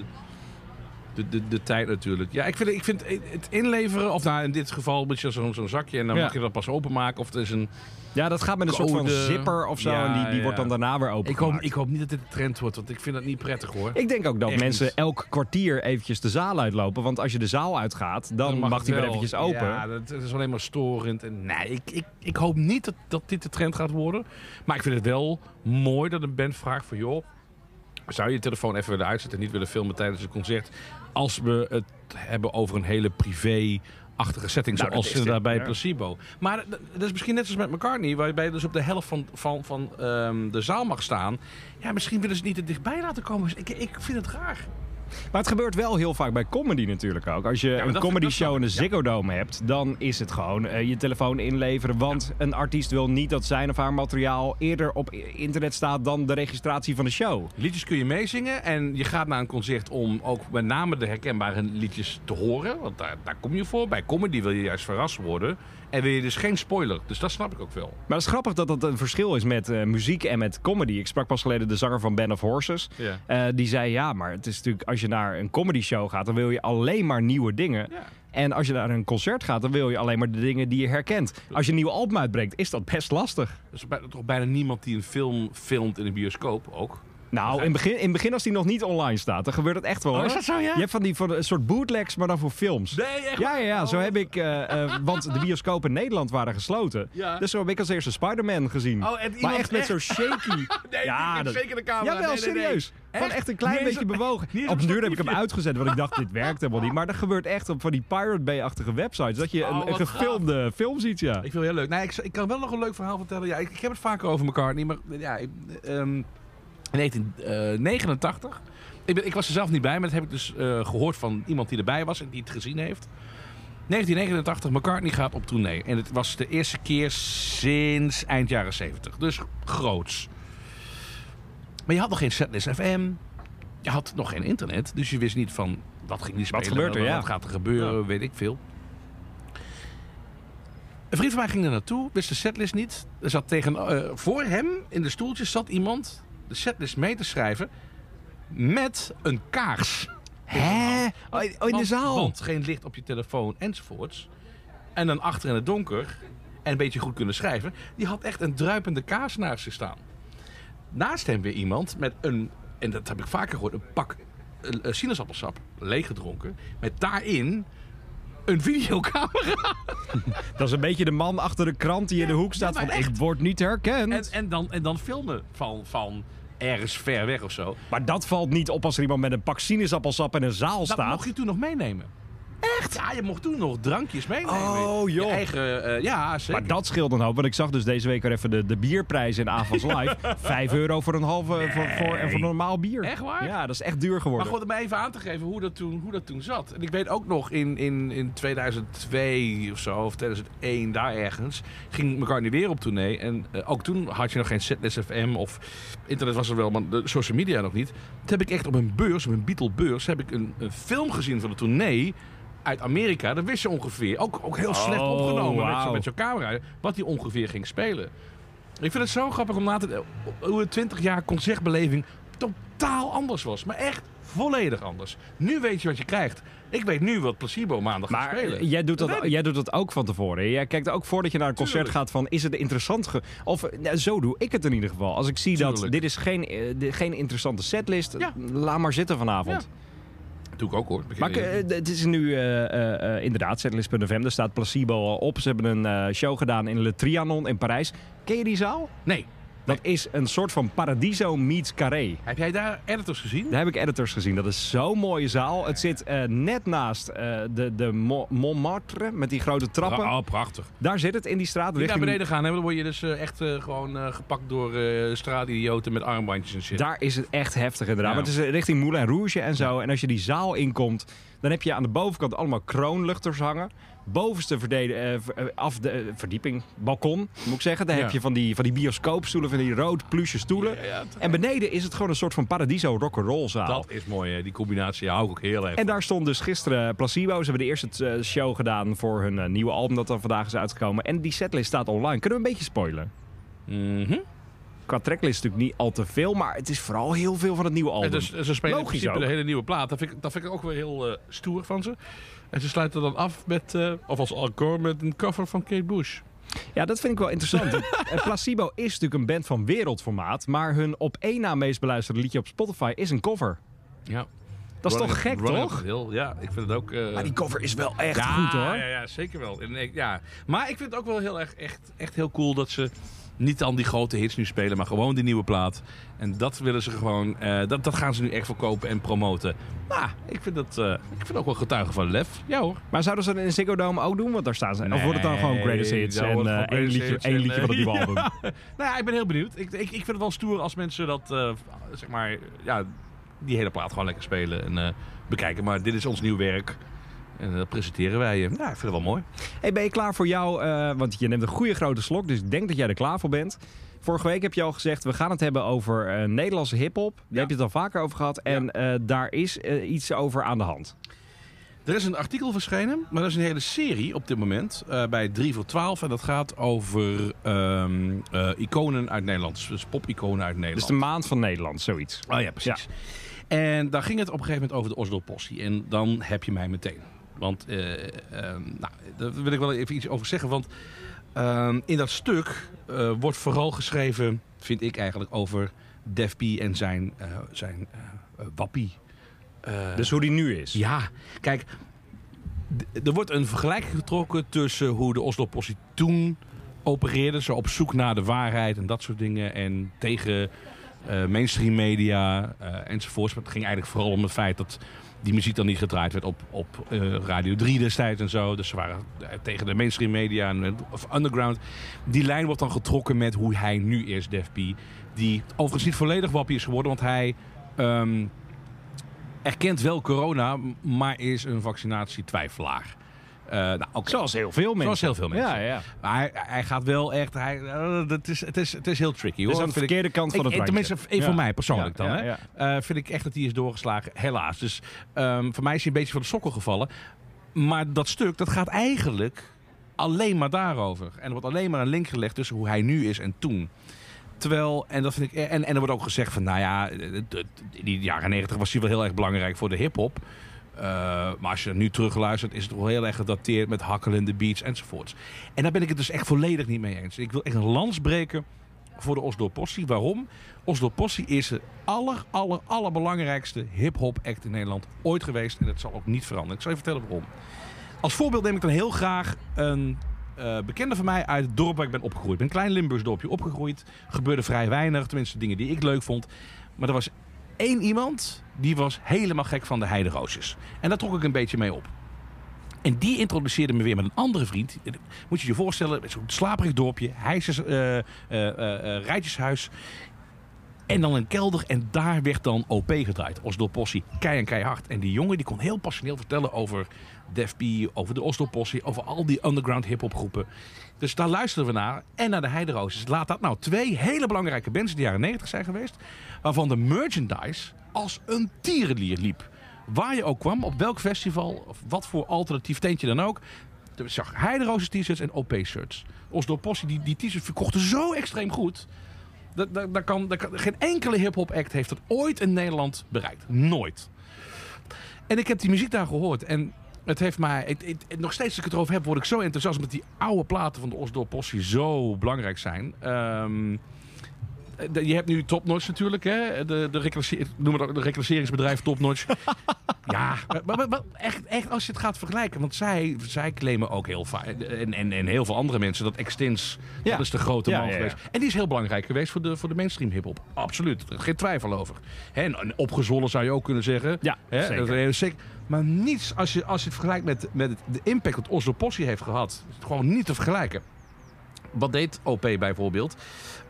de, de, de tijd natuurlijk. Ja, ik vind, ik vind het inleveren, of nou in dit geval moet je zo'n zo'n zakje en dan Ja. mag je dat pas openmaken. Of het is een... Ja, dat gaat met een soort van zipper of zo Ja, en die, die ja. wordt dan daarna weer open Ik hoop, ik hoop niet dat dit een trend wordt, want ik vind dat niet prettig hoor. Ik denk ook dat Echt mensen niet. elk kwartier eventjes de zaal uitlopen. Want als je de zaal uitgaat, dan, mag, die weer eventjes open. Ja, dat, dat is alleen maar storend. En, nee, ik, ik, ik hoop niet dat, dat dit de trend gaat worden. Maar ik vind het wel mooi dat een band vraagt van... joh, zou je je telefoon even willen uitzetten en niet willen filmen tijdens een concert... als we het hebben over een hele privé-achtige setting... Nou, zoals ze daar dit, bij ja. Placebo. Maar dat, is misschien net zoals met McCartney... waarbij je dus op de helft van, van, van ehm, de zaal mag staan. Ja, misschien willen ze het niet te dichtbij laten komen. Dus ik, ik vind het raar. Maar het gebeurt wel heel vaak bij comedy natuurlijk ook. Als je een comedy show in de. Ziggo Dome hebt, dan is het gewoon eh, je telefoon inleveren. Want een artiest wil niet dat zijn of haar materiaal eerder op internet staat dan de registratie van de show. Liedjes kun je meezingen en je gaat naar een concert om ook met name de herkenbare liedjes te horen. Want daar, daar kom je voor. Bij comedy wil je juist verrast worden. En wil je dus geen spoiler. Dus dat snap ik ook wel. Maar het is grappig dat dat een verschil is met eh, muziek en met comedy. Ik sprak pas geleden de zanger van Band of Horses. Ja. Eh, die zei ja, maar het is natuurlijk als je naar een comedy show gaat, dan wil je alleen maar nieuwe dingen. Ja. En als je naar een concert gaat, dan wil je alleen maar de dingen die je herkent. Als je een nieuw album uitbrengt, is dat best lastig. Er is toch bijna niemand die een film filmt in een bioscoop ook. Nou, in het begin, in begin als die nog niet online staat, dan gebeurt het echt wel. Oh, hoor. is dat zo, ja? Je hebt van die van een soort bootlegs, maar dan voor films. Nee, echt Ja, ja, ja, zo Oh. heb ik, eh, eh, want de bioscopen in Nederland waren gesloten. Ja. Dus zo heb ik als eerste Spider-Man gezien. Oh, en maar iemand echt met echt- zo'n shaky. Nee, ja, dat- zeker de camera. Jawel, Nee, nee, nee. serieus. Echt? echt een klein Niet eens beetje bewogen. niet eens Op een duur heb ik hem statiefje. uitgezet, want ik dacht, dit werkt helemaal niet. Maar dat gebeurt echt op van die Pirate Bay-achtige websites. Dat je Oh, een, een wat gefilmde film ziet, ja. Ik vind het heel leuk. Nee, ik, ik kan wel nog een leuk verhaal vertellen. Ja, ik, ik heb het vaker over McCartney, maar ja, ik, ehm, in 1989. Ik, ben, ik was er zelf niet bij, maar dat heb ik dus eh, gehoord van iemand die erbij was en die het gezien heeft. 1989, McCartney gaat op tournee. En het was de eerste keer sinds eind jaren 70. Dus groots. Maar je had nog geen Setlist FM. Je had nog geen internet. Dus je wist niet van wat ging die spelen. gebeurt er, wat, ja. wat gaat er gebeuren, weet ik veel. Een vriend van mij ging er naartoe, wist de setlist niet. Er zat tegen, eh, voor hem in de stoeltjes zat iemand de setlist mee te schrijven met een kaars. Hè? Oh, in de Want- zaal? Want geen licht op je telefoon enzovoorts. En dan achter in het donker en een beetje goed kunnen schrijven. Die had echt een druipende kaars naast zich staan. Naast hem weer iemand met een, en dat heb ik vaker gehoord, een pak sinaasappelsap leeggedronken. Met daarin een videocamera. Dat is een beetje de man achter de krant die in de hoek staat van ik word niet herkend. En, en, dan, en dan filmen van, van ergens ver weg of zo. Maar dat valt niet op als er iemand met een pak sinaasappelsap in een zaal Dat staat. mocht je toen nog meenemen. Echt? Ja, je mocht toen nog drankjes meenemen. Oh, joh. Je eigen, eh, ja, zeker. Maar dat scheelt een hoop, want ik zag dus deze week weer even de, de bierprijs in Avals Live. Vijf euro voor een halve voor, voor, normaal bier. Echt waar? Ja, dat is echt duur Maar geworden. gewoon om mij even aan te geven hoe dat toen, hoe dat toen zat. En ik weet ook nog in, in, in 2002 of zo, of 2001, daar ergens, ging McCartney weer op tournee. En eh, ook toen had je nog geen Setlist FM of internet was er wel, maar de social media nog niet. Toen heb ik echt op een beurs, op een Beatle beurs, heb ik een, een film gezien van de tournee uit Amerika. Dat wist je ongeveer. Ook, ook heel slecht Oh, opgenomen met, zo'n camera. Wat hij ongeveer ging spelen. Ik vind het zo grappig om na te hoe een 20 jaar concertbeleving totaal anders was. Maar echt volledig anders. Nu weet je wat je krijgt. Ik weet nu wat Placebo maandag gaat Maar spelen. eh, jij doet, Dat jij doet dat ook van tevoren. Jij kijkt ook voordat je naar een concert gaat van... is het interessant? Ge of eh, nou, zo doe ik het in ieder geval. Als ik zie dat dit is geen, eh, geen interessante setlist... Ja. laat maar zitten vanavond. Ik ook hoor. Maar eh, het is nu eh, eh, inderdaad setlist.fm. Daar staat Placebo op. Ze hebben een show gedaan in Le Trianon in Parijs. Ken je die zaal? nee. Dat is een soort van Paradiso meets Carré. Heb jij daar editors gezien? Daar heb ik editors gezien. Dat is zo'n mooie zaal. Het zit eh, net naast eh, de, de Mo- Montmartre met die grote trappen. Oh, prachtig. Daar zit het in die straat. Als je naar richting- beneden gaan, hè, dan word je dus eh, echt gewoon gepakt door straatidioten met armbandjes en shit. Daar is het echt heftig inderdaad. Ja. Maar het is richting Moulin Rouge en zo. En als je die zaal inkomt, dan heb je aan de bovenkant allemaal kroonluchters hangen. Bovenste verdede, eh, eh, af de, eh, verdieping, balkon, moet ik zeggen. Daar Ja. heb je van die, van die bioscoopstoelen, van die rood pluche stoelen. Ja, ja, En beneden is het gewoon een soort van paradiso rock'n'roll zaal. dat is mooi, hè. die combinatie hou ik ook heel erg. En daar stond dus gisteren Placebo. Ze hebben de eerste show gedaan voor hun nieuwe album dat dan vandaag is uitgekomen. En die setlist staat online. Kunnen we een beetje spoilen? Mhm. Qua tracklist natuurlijk niet al te veel, maar het is vooral heel veel van het nieuwe album. En dus, ze spelen in Logisch principe ook. een hele nieuwe plaat. Dat vind ik, dat vind ik ook weer heel stoer van ze. En ze sluiten dan af met, eh, of als encore, met een cover van Kate Bush. Ja, dat vind ik wel interessant. Placebo is natuurlijk een band van wereldformaat, maar hun op één na meest beluisterde liedje op Spotify is een cover. Ja. Dat is toch gek, toch? Hill. Ja, ik vind het ook... eh, Maar die cover is wel echt ja, goed hoor. Ja, ja, zeker wel. En ja. Maar ik vind het ook wel heel erg echt, echt heel cool dat ze niet dan die grote hits nu spelen, maar gewoon die nieuwe plaat. En dat willen ze gewoon, eh, dat, dat gaan ze nu echt verkopen en promoten. Nou, ik vind dat, eh, ik vind ook wel getuigen van lef. Ja hoor. Maar zouden ze dat in Ziggo Dome ook doen? Want daar staan ze. of wordt het dan gewoon Nee, Greatest Hits en gewoon één liedje, één liedje van het nieuwe album? Nou ja, ik ben heel benieuwd. Ik, ik, ik vind het wel stoer als mensen dat, zeg maar, ja, die hele plaat gewoon lekker spelen en bekijken. Maar dit is ons nieuw werk. En dat presenteren wij je. Ja, ik vind het wel mooi. Hey, ben je klaar voor jou? eh, want je neemt een goede grote slok, dus ik denk dat jij er klaar voor bent. Vorige week heb je al gezegd, we gaan het hebben over eh, Nederlandse hiphop. Daar heb je het al vaker over gehad. En eh, daar is iets over aan de hand. Er is een artikel verschenen, maar dat is een hele serie op dit moment bij 3 voor 12. En dat gaat over ehm, eh, iconen uit Nederland, dus pop-iconen uit Dus Nederland. de maand van Nederland, zoiets. Oh ja, precies. En daar ging het op een gegeven moment over de Oslo Possie. En dan heb je mij meteen. Want, ehm, nou, daar wil ik wel even iets over zeggen. Want ehm, in dat stuk eh, wordt vooral geschreven, vind ik eigenlijk, over Def P en zijn, eh, zijn wappie. Dus hoe die nu is. ja, kijk, er wordt een vergelijking getrokken tussen hoe de Oslo Possie toen opereerde. Zo op zoek naar de waarheid en dat soort dingen. En tegen mainstream media enzovoorts. Maar het ging eigenlijk vooral om het feit dat die muziek dan niet gedraaid werd op, op eh, Radio 3 destijds en zo. Dus ze waren eh, tegen de mainstream media en, eh, of underground. Die lijn wordt dan getrokken met hoe hij nu is, Def. Die overigens niet volledig wappie is geworden, want hij... ehm, erkent wel corona, maar is een vaccinatietwijfelaar. Eh nou, oké. Zoals heel veel mensen. Zoals heel veel mensen. Ja, ja. Maar hij, hij gaat wel echt... Hij, eh, het, is, het, is, het is heel tricky hoor. Dus aan de ik- verkeerde kant van het ik-. Tenminste, één voor mij persoonlijk dan. hè. Eh, vind ik echt dat hij is doorgeslagen. Helaas. Dus ehm, voor mij is hij een beetje van de sokken gevallen. Maar dat stuk, dat gaat eigenlijk alleen maar daarover. En er wordt alleen maar een link gelegd tussen hoe hij nu is en toen. Terwijl, en dat vind ik. En, en er wordt ook gezegd van, nou ja, de- de- in die jaren negentig was hij wel heel erg belangrijk voor de hip-hop. Eh, maar als je nu terugluistert, is het wel heel erg gedateerd met hakkelende beats enzovoorts. En daar ben ik het dus echt volledig niet mee eens. Ik wil echt een lans breken voor de Oslo Possie. Waarom? Oslo Possie is de aller, aller, allerbelangrijkste hip-hop act in Nederland ooit geweest. En dat zal ook niet veranderen. Ik zal je vertellen waarom. Als voorbeeld neem ik dan heel graag een eh, bekende van mij uit het dorp waar ik ben opgegroeid. Ik ben een klein Limburgs dorpje opgegroeid. Gebeurde vrij weinig, tenminste dingen die ik leuk vond. Maar er was één iemand die was helemaal gek van de heideroosjes. En daar trok ik een beetje mee op. En die introduceerde me weer met een andere vriend. Moet je je voorstellen, zo'n slaperig dorpje, hijsjes, eh, eh, eh, rijtjeshuis. En dan een kelder en daar werd dan OP gedraaid. Oslo Possie, kei en keihard. En die jongen die kon heel passioneel vertellen over Def P, over de Oslo Possie, over al die underground hip-hop groepen. Dus daar luisterden we naar. En naar de Heideroosjes. Laat dat nou twee hele belangrijke bands in de jaren 90 zijn geweest. Waarvan de merchandise als een tierenlier liep. Waar je ook kwam, op welk festival, of wat voor alternatief tentje dan ook. Je zag Heideroosjes t-shirts en OP-shirts. Oslo Possie, die, die t-shirts verkochten zo extreem goed. Dat, dat, dat kan, dat kan- geen enkele hip-hop act heeft dat ooit in Nederland bereikt. Nooit. En ik heb die muziek daar gehoord. En het heeft mij. Het, nog steeds als ik het erover heb, word ik zo enthousiast. Omdat die oude platen van de Oslo Possie zo belangrijk zijn. Ehm, je hebt nu Topnotch natuurlijk, hè? De, de, noem het ook de reclasseringsbedrijf Topnotch. ja, maar, maar- maar echt, echt als je het gaat vergelijken. Want zij, zij claimen ook heel vaak, en, en, en heel veel andere mensen, dat Extins, Ja. dat is de grote Ja, man ja, geweest. En die is heel belangrijk geweest voor de, voor de mainstream hiphop. Absoluut, geen twijfel over. Hè, en, en opgezwollen zou je ook kunnen zeggen. Ja, Hè, zeker. dat is heel zeker. Maar niets, als je, als je het vergelijkt met, met het- de impact dat Oslo Possie heeft gehad, gewoon niet te vergelijken. Wat deed OP bijvoorbeeld?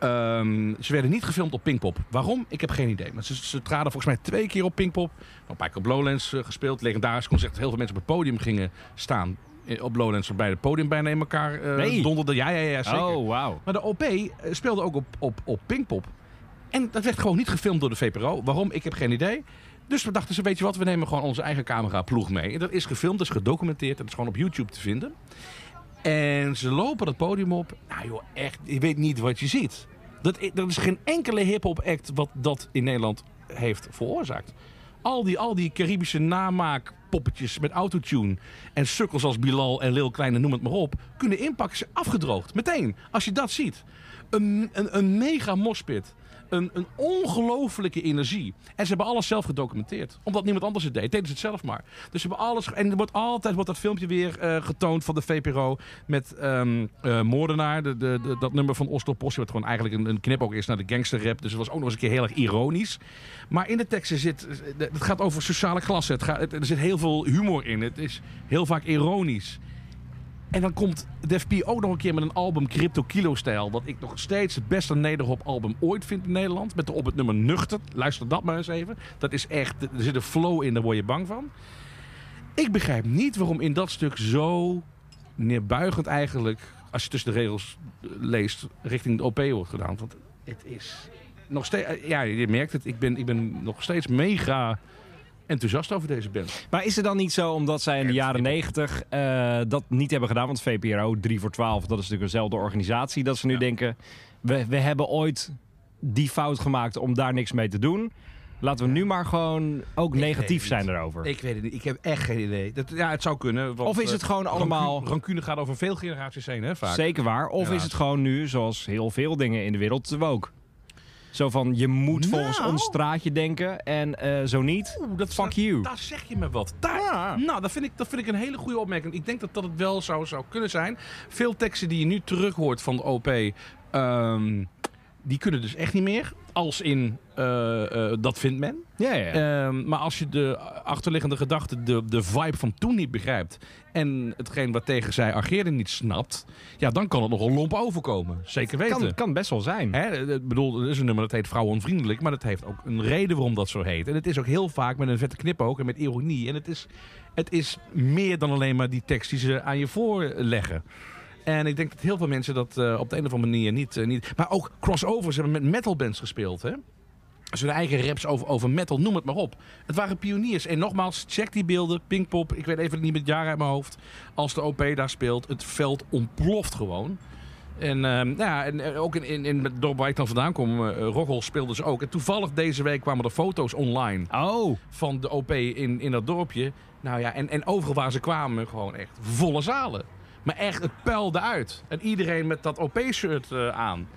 Ehm, ze werden niet gefilmd op Pinkpop. Waarom? Ik heb geen idee. Maar ze, ze traden volgens mij twee keer op Pinkpop. Een paar keer op Lowlands eh, gespeeld. Legendarisch concert. dat Heel veel mensen op het podium gingen staan. eh, Op Lowlands waarbij het podium bijna in elkaar eh Nee. donderde. Ja, ja, ja, zeker. Oh, wauw. Maar de OP speelde ook op, op, op Pinkpop. En dat werd gewoon niet gefilmd door de VPRO. Waarom? Ik heb geen idee. Dus we dachten ze, weet je wat, we nemen gewoon onze eigen cameraploeg mee. En dat is gefilmd, dat is gedocumenteerd. Dat is gewoon op YouTube te vinden. En ze lopen dat podium op. Nou joh, echt, je weet niet wat je ziet. Dat, er is geen enkele hip-hop act wat dat in Nederland heeft veroorzaakt. Al die, al die Caribische namaakpoppetjes met autotune en sukkels als Bilal en Lil Kleine, noem het maar op, kunnen inpakken, afgedroogd. Meteen, als je dat ziet. Een, een, een mega mospit. Een, een ongelofelijke energie. En ze hebben alles zelf gedocumenteerd. Omdat niemand anders het deed. Deden ze het zelf maar. Dus ze hebben alles... En er wordt altijd wordt dat filmpje weer eh, getoond van de VPRO. Met ehm eh, Moordenaar. De, de, dat nummer van Oslo Possie. Wat gewoon eigenlijk een, een knip ook is naar de gangsterrap. Dus het was ook nog eens een keer heel erg ironisch. Maar in de teksten zit... Het gaat over sociale klasse. Het gaat, er zit heel veel humor in. Het is heel vaak ironisch. En dan komt Def P ook nog een keer met een album Crypto Kilo Stijl. Wat ik nog steeds het beste nederhop album ooit vind in Nederland. Met de, op het nummer Nuchter. Luister dat maar eens even. Dat is echt, er zit een flow in, daar word je bang van. Ik begrijp niet waarom in dat stuk zo neerbuigend eigenlijk, als je tussen de regels eh, leest, richting de OP wordt gedaan. Want het is nog steeds, ja, je merkt het, ik ben, ik ben nog steeds mega enthousiast over deze band. Maar is het dan niet zo, omdat zij in de jaren negentig eh, dat niet hebben gedaan? Want VPRO, 3 voor 12, dat is natuurlijk dezelfde organisatie. Dat ze nu Ja. denken, we, we hebben ooit die fout gemaakt om daar niks mee te doen. Laten we nu maar gewoon ook Ik negatief zijn erover. Ik weet het niet. Ik heb echt geen idee. Dat, ja, het zou kunnen. want, Of is het eh, gewoon allemaal- Rancune gaat over veel generaties heen, hè, vaak. Zeker waar. Of is het gewoon nu, zoals heel veel dingen in de wereld, te woke? Zo van, je moet volgens Nou. ons straatje denken en eh, zo niet, Oeh, dat fuck you. Daar zeg je me wat. Daar, Nou, dat vind, ik, dat vind ik een hele goede opmerking. Ik denk dat dat het wel zou, zou kunnen zijn. Veel teksten die je nu terug hoort van de OP, ehm, die kunnen dus echt niet meer. Als in, eh, eh, dat vindt men. Ja, ja. Ehm, maar als je de achterliggende gedachte, de, de vibe van toen niet begrijpt... en hetgeen wat tegen zij ageerde niet snapt... ja, dan kan het nogal lomp overkomen. Zeker weten. kan, kan best wel zijn. Hè, ik bedoel, er is een nummer dat heet Vrouwenvriendelijk, maar dat heeft ook een reden waarom dat zo heet. En het is ook heel vaak met een vette knipoog en met ironie. En het is, het is meer dan alleen maar die tekst die ze aan je voorleggen. En ik denk dat heel veel mensen dat eh, op de een of andere manier niet, eh, niet... Maar ook crossovers hebben met metalbands gespeeld, hè? Ze hun eigen raps over, over metal, noem het maar op. Het waren pioniers. En nogmaals, check die beelden. Pinkpop, ik weet even niet met het jaar uit mijn hoofd. Als de OP daar speelt, het veld ontploft gewoon. En, ehm, ja, en eh, ook in, in, in het dorp waar ik dan vandaan kom, eh Roggel speelden ze ook. En toevallig deze week kwamen er foto's online Oh, van de OP in, in dat dorpje. Nou ja, en, en overal waar ze kwamen, gewoon echt volle zalen. Maar echt, het puilde uit. En iedereen met dat OP-shirt eh, aan.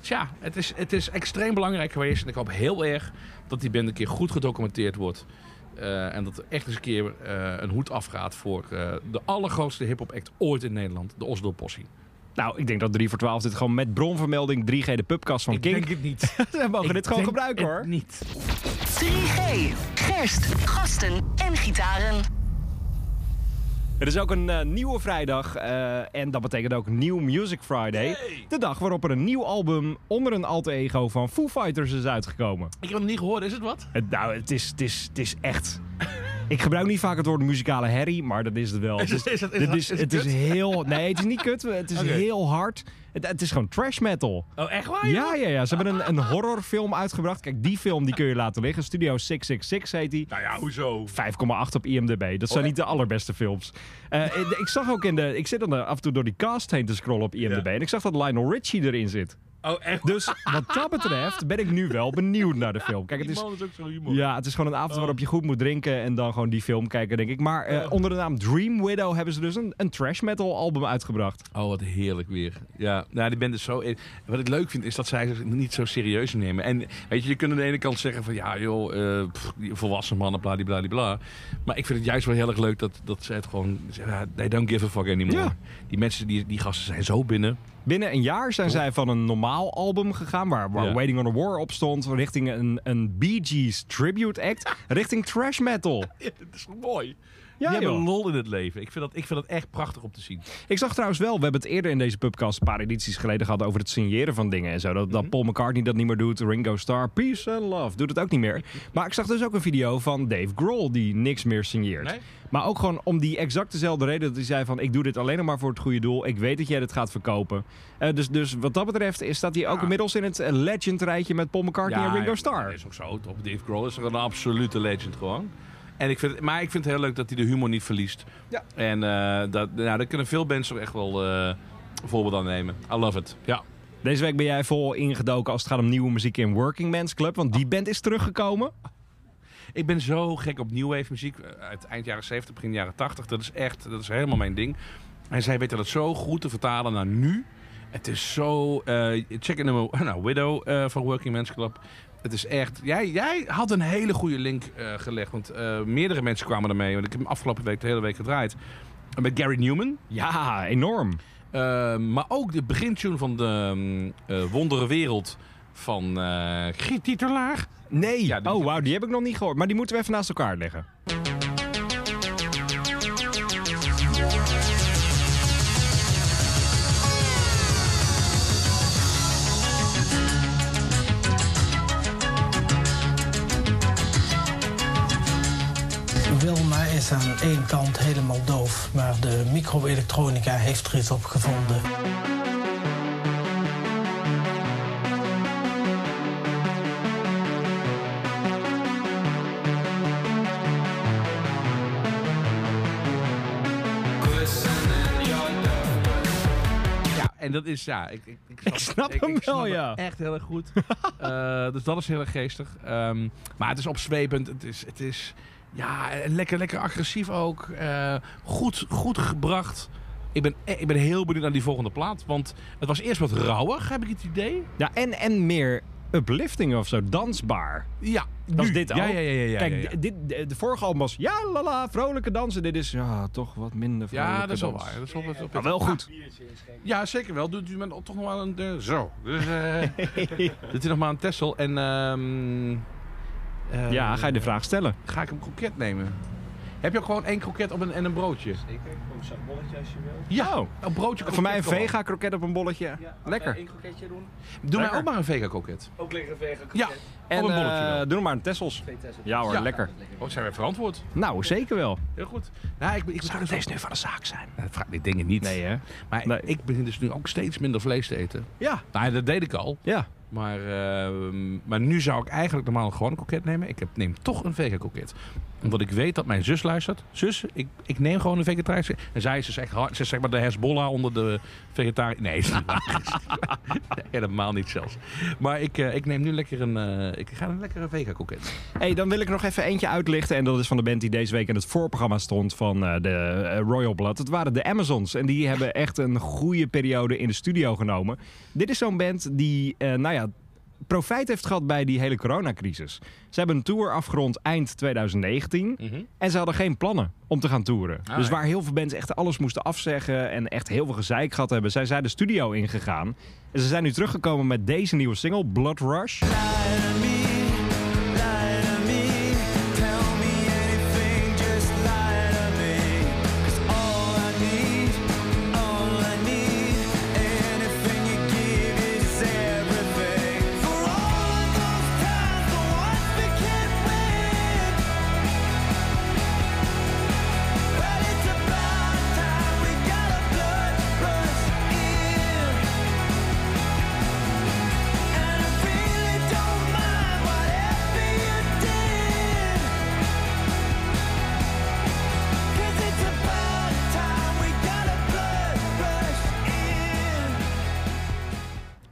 Tja, het is, het is extreem belangrijk geweest. En ik hoop heel erg dat die band een keer goed gedocumenteerd wordt. Eh, en dat er echt eens een keer eh, een hoed afgaat voor eh, de allergrootste hip-hop act ooit in Nederland. De Oslo Possie. nou, ik denk dat 3 voor 12 dit gewoon met bronvermelding 3G de pubcast van ik Kink. denk het niet. We mogen Ik dit gewoon denk gebruiken het hoor. niet. 3G. Gerst, gasten en gitaren. Het is ook een eh, nieuwe vrijdag eh, en dat betekent ook Nieuw Music Friday. De dag waarop er een nieuw album onder een alter ego van Foo Fighters is uitgekomen. Ik heb het niet gehoord, is het wat? Het, nou, het is, het, is, het is echt... Ik gebruik niet vaak het woord muzikale herrie, maar dat is het wel. Is het- is het- is dit het- is, is het het is heel... Nee, het is niet kut. Het is heel hard. Het, het is gewoon trash metal. Oh, echt waar? Ja, ja, ja. Ze hebben een, een horrorfilm uitgebracht. Kijk, die film die kun je laten liggen. Studio 666 heet die. Nou ja, hoezo? 5,8 op IMDb. Dat zijn Oh, niet de allerbeste films. Eh, ik- ik zag ook in de... Ik zit dan af en toe door die cast heen te scrollen op IMDb. Ja. En ik zag dat Lionel Richie erin zit. Oh, echt? Dus wat dat betreft ben ik nu wel benieuwd naar de film. Kijk, het is... man is ook zo humor. Ja, het is gewoon een avond waarop je goed moet drinken en dan gewoon die film kijken, denk ik. Maar eh, onder de naam Dream Widow hebben ze dus een, een trash metal album uitgebracht. Oh, wat heerlijk weer. Ja, nou, die band is zo... Wat ik leuk vind, is dat zij zich niet zo serieus nemen. En weet je, je kunt aan de ene kant zeggen van... Ja, joh, eh, pff, die volwassen mannen, bladibladibla. Maar ik vind het juist wel heel erg leuk dat, dat ze het gewoon... They don't give a fuck anymore. Ja. Die mensen, die, die gasten zijn zo binnen. Binnen een jaar zijn zij van een normaal album gegaan, waar, waar Ja. Waiting on a War op stond, richting een, een Bee Gees tribute act, richting trash metal. Ja, dat is mooi? Ja, die hebben lol in het leven. Ik vind, dat, ik vind dat echt prachtig om te zien. Ik zag trouwens wel, we hebben het eerder in deze pubcast een paar edities geleden gehad over het signeren van dingen en zo. Dat, Mhm. dat Paul McCartney dat niet meer doet, Ringo Starr, Peace and Love, doet het ook niet meer. Maar ik zag dus ook een video van Dave Grohl die niks meer signeert. Nee? Maar ook gewoon om die exact dezelfde reden dat hij zei van... ik doe dit alleen nog maar voor het goede doel. Ik weet dat jij dit gaat verkopen. Eh, dus, dus wat dat betreft is dat hij ook Ja. inmiddels in het eh, legend rijtje met Paul McCartney en Ringo Starr. Dat is ook zo, toch? Dave Grohl is toch een absolute legend gewoon. En ik vind, maar ik vind het heel leuk dat hij de humor niet verliest. Ja. En eh, dat, nou, daar kunnen veel bands ook echt wel eh voorbeeld aan nemen. I love it. Ja. Deze week ben jij vol ingedoken als het gaat om nieuwe muziek in Working Man's Club. Want die band is teruggekomen. Ik ben zo gek op new wave muziek. eh, Uit eind jaren 70, begin jaren 80. Dat is echt, dat is helemaal mijn ding. En zij weten dat zo goed te vertalen naar nu. Het is zo... eh, check het nummer nou, Widow eh, van Working Men's Club. Het is echt... Jij, jij had een hele goede link eh, gelegd. Want eh, meerdere mensen kwamen ermee. Want ik heb hem afgelopen week de hele week gedraaid. Met Gary Newman. Ja, enorm. Eh, maar ook de begintune van de eh, Wondere Wereld van Giet. Nee. Ja, oh, wauw, die heb ik nog niet gehoord. Maar die moeten we even naast elkaar leggen. Is aan één kant helemaal doof, maar de microelektronica heeft er iets op gevonden. Ja, en dat is, ja... Ik, ik, Ik snap hem wel, snap ja. Echt heel erg goed. Eh, dus dat is heel erg geestig. Ehm, maar het is opzwepend. Het is, het is ja, lekker, lekker agressief ook. Eh, goed, goed gebracht. Ik ben, eh, ik ben heel benieuwd naar die volgende plaat. Want het was eerst wat rauwig, heb ik het idee. Ja, en, en meer uplifting of zo, dansbaar. Ja, Dat is dit ook. Ja, ja, ja. ja, ja, Kijk, ja, ja. Dit, de, de vorige album was ja, lala, vrolijke dansen. Dit is ja, toch wat minder vrolijke Ja, dat is wel waar. Dat is wel, dat is wel Maar wel goed. Ja, zeker wel. Doet u met toch nog wel een... eh, zo. Dus, eh doet u nog maar een Tessel. En... ehm, eh, Ja, ga je de vraag stellen. Ga ik een kroket nemen? Heb je ook gewoon één kroket op een, en een broodje? Zeker, ook zo'n bolletje als je wil. Ja, Oh. een broodje Voor mij een gewoon. vega kroket op een bolletje. Lekker. Eén kroketje doen. Doe mij ook maar een vega kroket. Ook lekker een vega Ja, kroket. En op een bolletje eh, doe nog maar een Tessels. Twee Tessels. Ja hoor, Ja. lekker. Oh, zijn we verantwoord? Nou, zeker wel. Heel goed. Nou, ik, ik, Zou ik, deze nu van de zaak zijn? Dat vraag ik ik niet. Nee hè? Maar Nee. ik begin dus nu ook steeds minder vlees te eten. Ja. Nou, dat deed ik al. Ja. Maar, ehm, maar nu zou ik eigenlijk normaal gewoon een kroket nemen. Ik heb, neem toch een vega kroket. Omdat ik weet dat mijn zus luistert. Zus, ik, ik neem gewoon een vegetarische. En zij is dus echt hard. Ze is zeg maar de Hezbollah onder de vegetariër. Nee, helemaal niet zelfs. Maar ik, eh, ik neem nu lekker een, eh, ik ga een lekkere vega kroket nemen. Hey, dan wil ik nog even eentje uitlichten. En dat is van de band die deze week in het voorprogramma stond van eh, de Royal Blood. Het waren de Amazons. En die hebben echt een goede periode in de studio genomen. Dit is zo'n band die, nou ja, profijt heeft gehad bij die hele coronacrisis. Ze hebben een tour afgerond eind 2019. En ze hadden geen plannen om te gaan toeren. Ah, dus waar heel veel bands echt alles moesten afzeggen en echt heel veel gezeik gehad hebben, zij zijn de studio ingegaan. En ze zijn nu teruggekomen met deze nieuwe single, Blood Rush.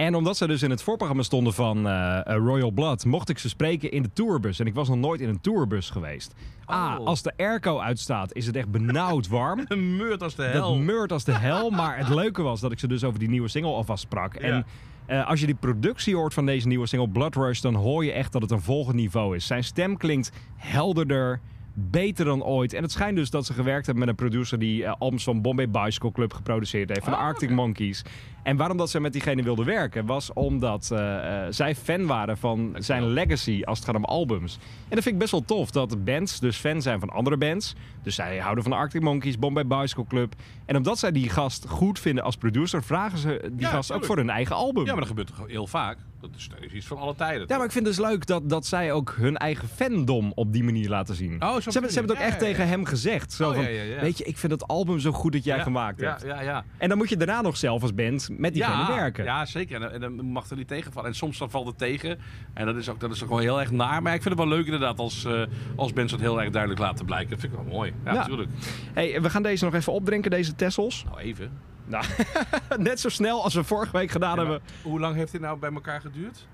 En omdat ze dus in het voorprogramma stonden van eh, eh, Royal Blood, mocht ik ze spreken in de tourbus. En ik was nog nooit in een tourbus geweest. Ah, als de airco uitstaat, is het echt benauwd warm. Een meurt als de Dat hel. meurt als de hel. Maar het leuke was dat ik ze dus over die nieuwe single alvast sprak. En eh, als je die productie hoort van deze nieuwe single Blood Rush, dan hoor je echt dat het een volgend niveau is. Zijn stem klinkt helderder, beter dan ooit. En het schijnt dus dat ze gewerkt hebben met een producer die eh, albums van Bombay Bicycle Club geproduceerd heeft, van de Ah, Arctic Monkeys. En waarom dat ze met diegene wilden werken, was omdat eh, eh, zij fan waren van zijn legacy als het gaat om albums. En dat vind ik best wel tof, dat bands dus fan zijn van andere bands. Dus zij houden van de Arctic Monkeys, Bombay Bicycle Club. En omdat zij die gast goed vinden als producer, vragen ze die Ja, gast ook voor hun eigen album. Ja, maar dat gebeurt toch heel vaak. Dat is, dat is iets van alle tijden. Ja, maar ik vind het dus leuk dat, dat zij ook hun eigen fandom op die manier laten zien. Oh, zo ze, hebben, ze hebben het ook ja, echt ja, ja. tegen hem gezegd. Zo Oh, van, ja, ja, ja. weet je, ik vind het album zo goed dat jij Ja, gemaakt ja, hebt. Ja, ja. En dan moet je daarna nog zelf als band met diegene ja, werken. Ja, zeker. En, en dan mag er niet tegenvallen. En soms dan valt het tegen. En dat is ook, dat is ook wel heel erg naar. Maar ik vind het wel leuk inderdaad als, eh als bands dat heel erg duidelijk laten blijken. Dat vind ik wel mooi. Ja, Ja. natuurlijk. Hey, we gaan deze nog even opdrinken, deze Tessels. Nou, even. Nou, net zo snel als we vorige week gedaan Ja, hebben. hoe lang heeft dit nou bij elkaar geduurd?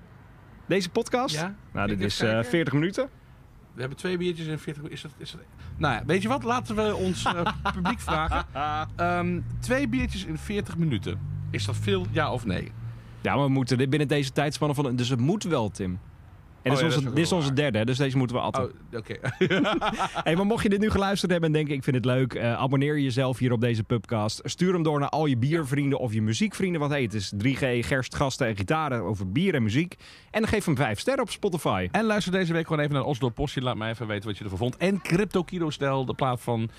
Deze podcast? Ja. Nou, dit is even eh, kijken. 40 minuten. We hebben twee biertjes en 40 Is dat, is dat... Nou ja, weet je wat? Laten we ons eh, publiek vragen. Ehm, twee biertjes in 40 minuten. Is dat veel, ja of nee? Ja, maar we moeten dit binnen deze tijdspannen van... Dus het moet wel, Tim. En Oh dit is, onze, is dit is onze derde, dus deze moeten we atten. Oh, oké. Hey, maar mocht je dit nu geluisterd hebben en denken ik vind het leuk, eh, abonneer jezelf hier op deze pubcast. Stuur hem door naar al je biervrienden of je muziekvrienden. Want hey, het is 3G, gerst, gasten en gitaren over bier en muziek. En geef hem 5 sterren op Spotify. En luister deze week gewoon even naar Oslo Postje. Laat mij even weten wat je ervan vond. En Crypto Kilo Stel, de plaat van...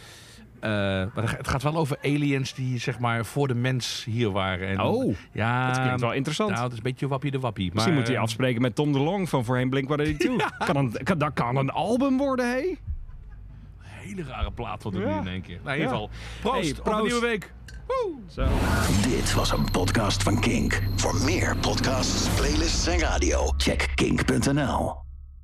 eh, maar het gaat wel over aliens die zeg maar voor de mens hier waren. En, Oh, ja, dat klinkt wel interessant. Nou, het is een beetje wappie de wappie. Maar, Misschien moet hij afspreken met Tom de Long van voorheen Blink-182. Kan een, kan, dat kan een album worden, hé? Een hele rare plaat wordt het Ja. nu in één keer. Nou, in ieder Ja. geval, proost, Hey, op een proost. nieuwe week. Zo. Dit was een podcast van Kink. Voor meer podcasts, playlists en radio, check kink.nl.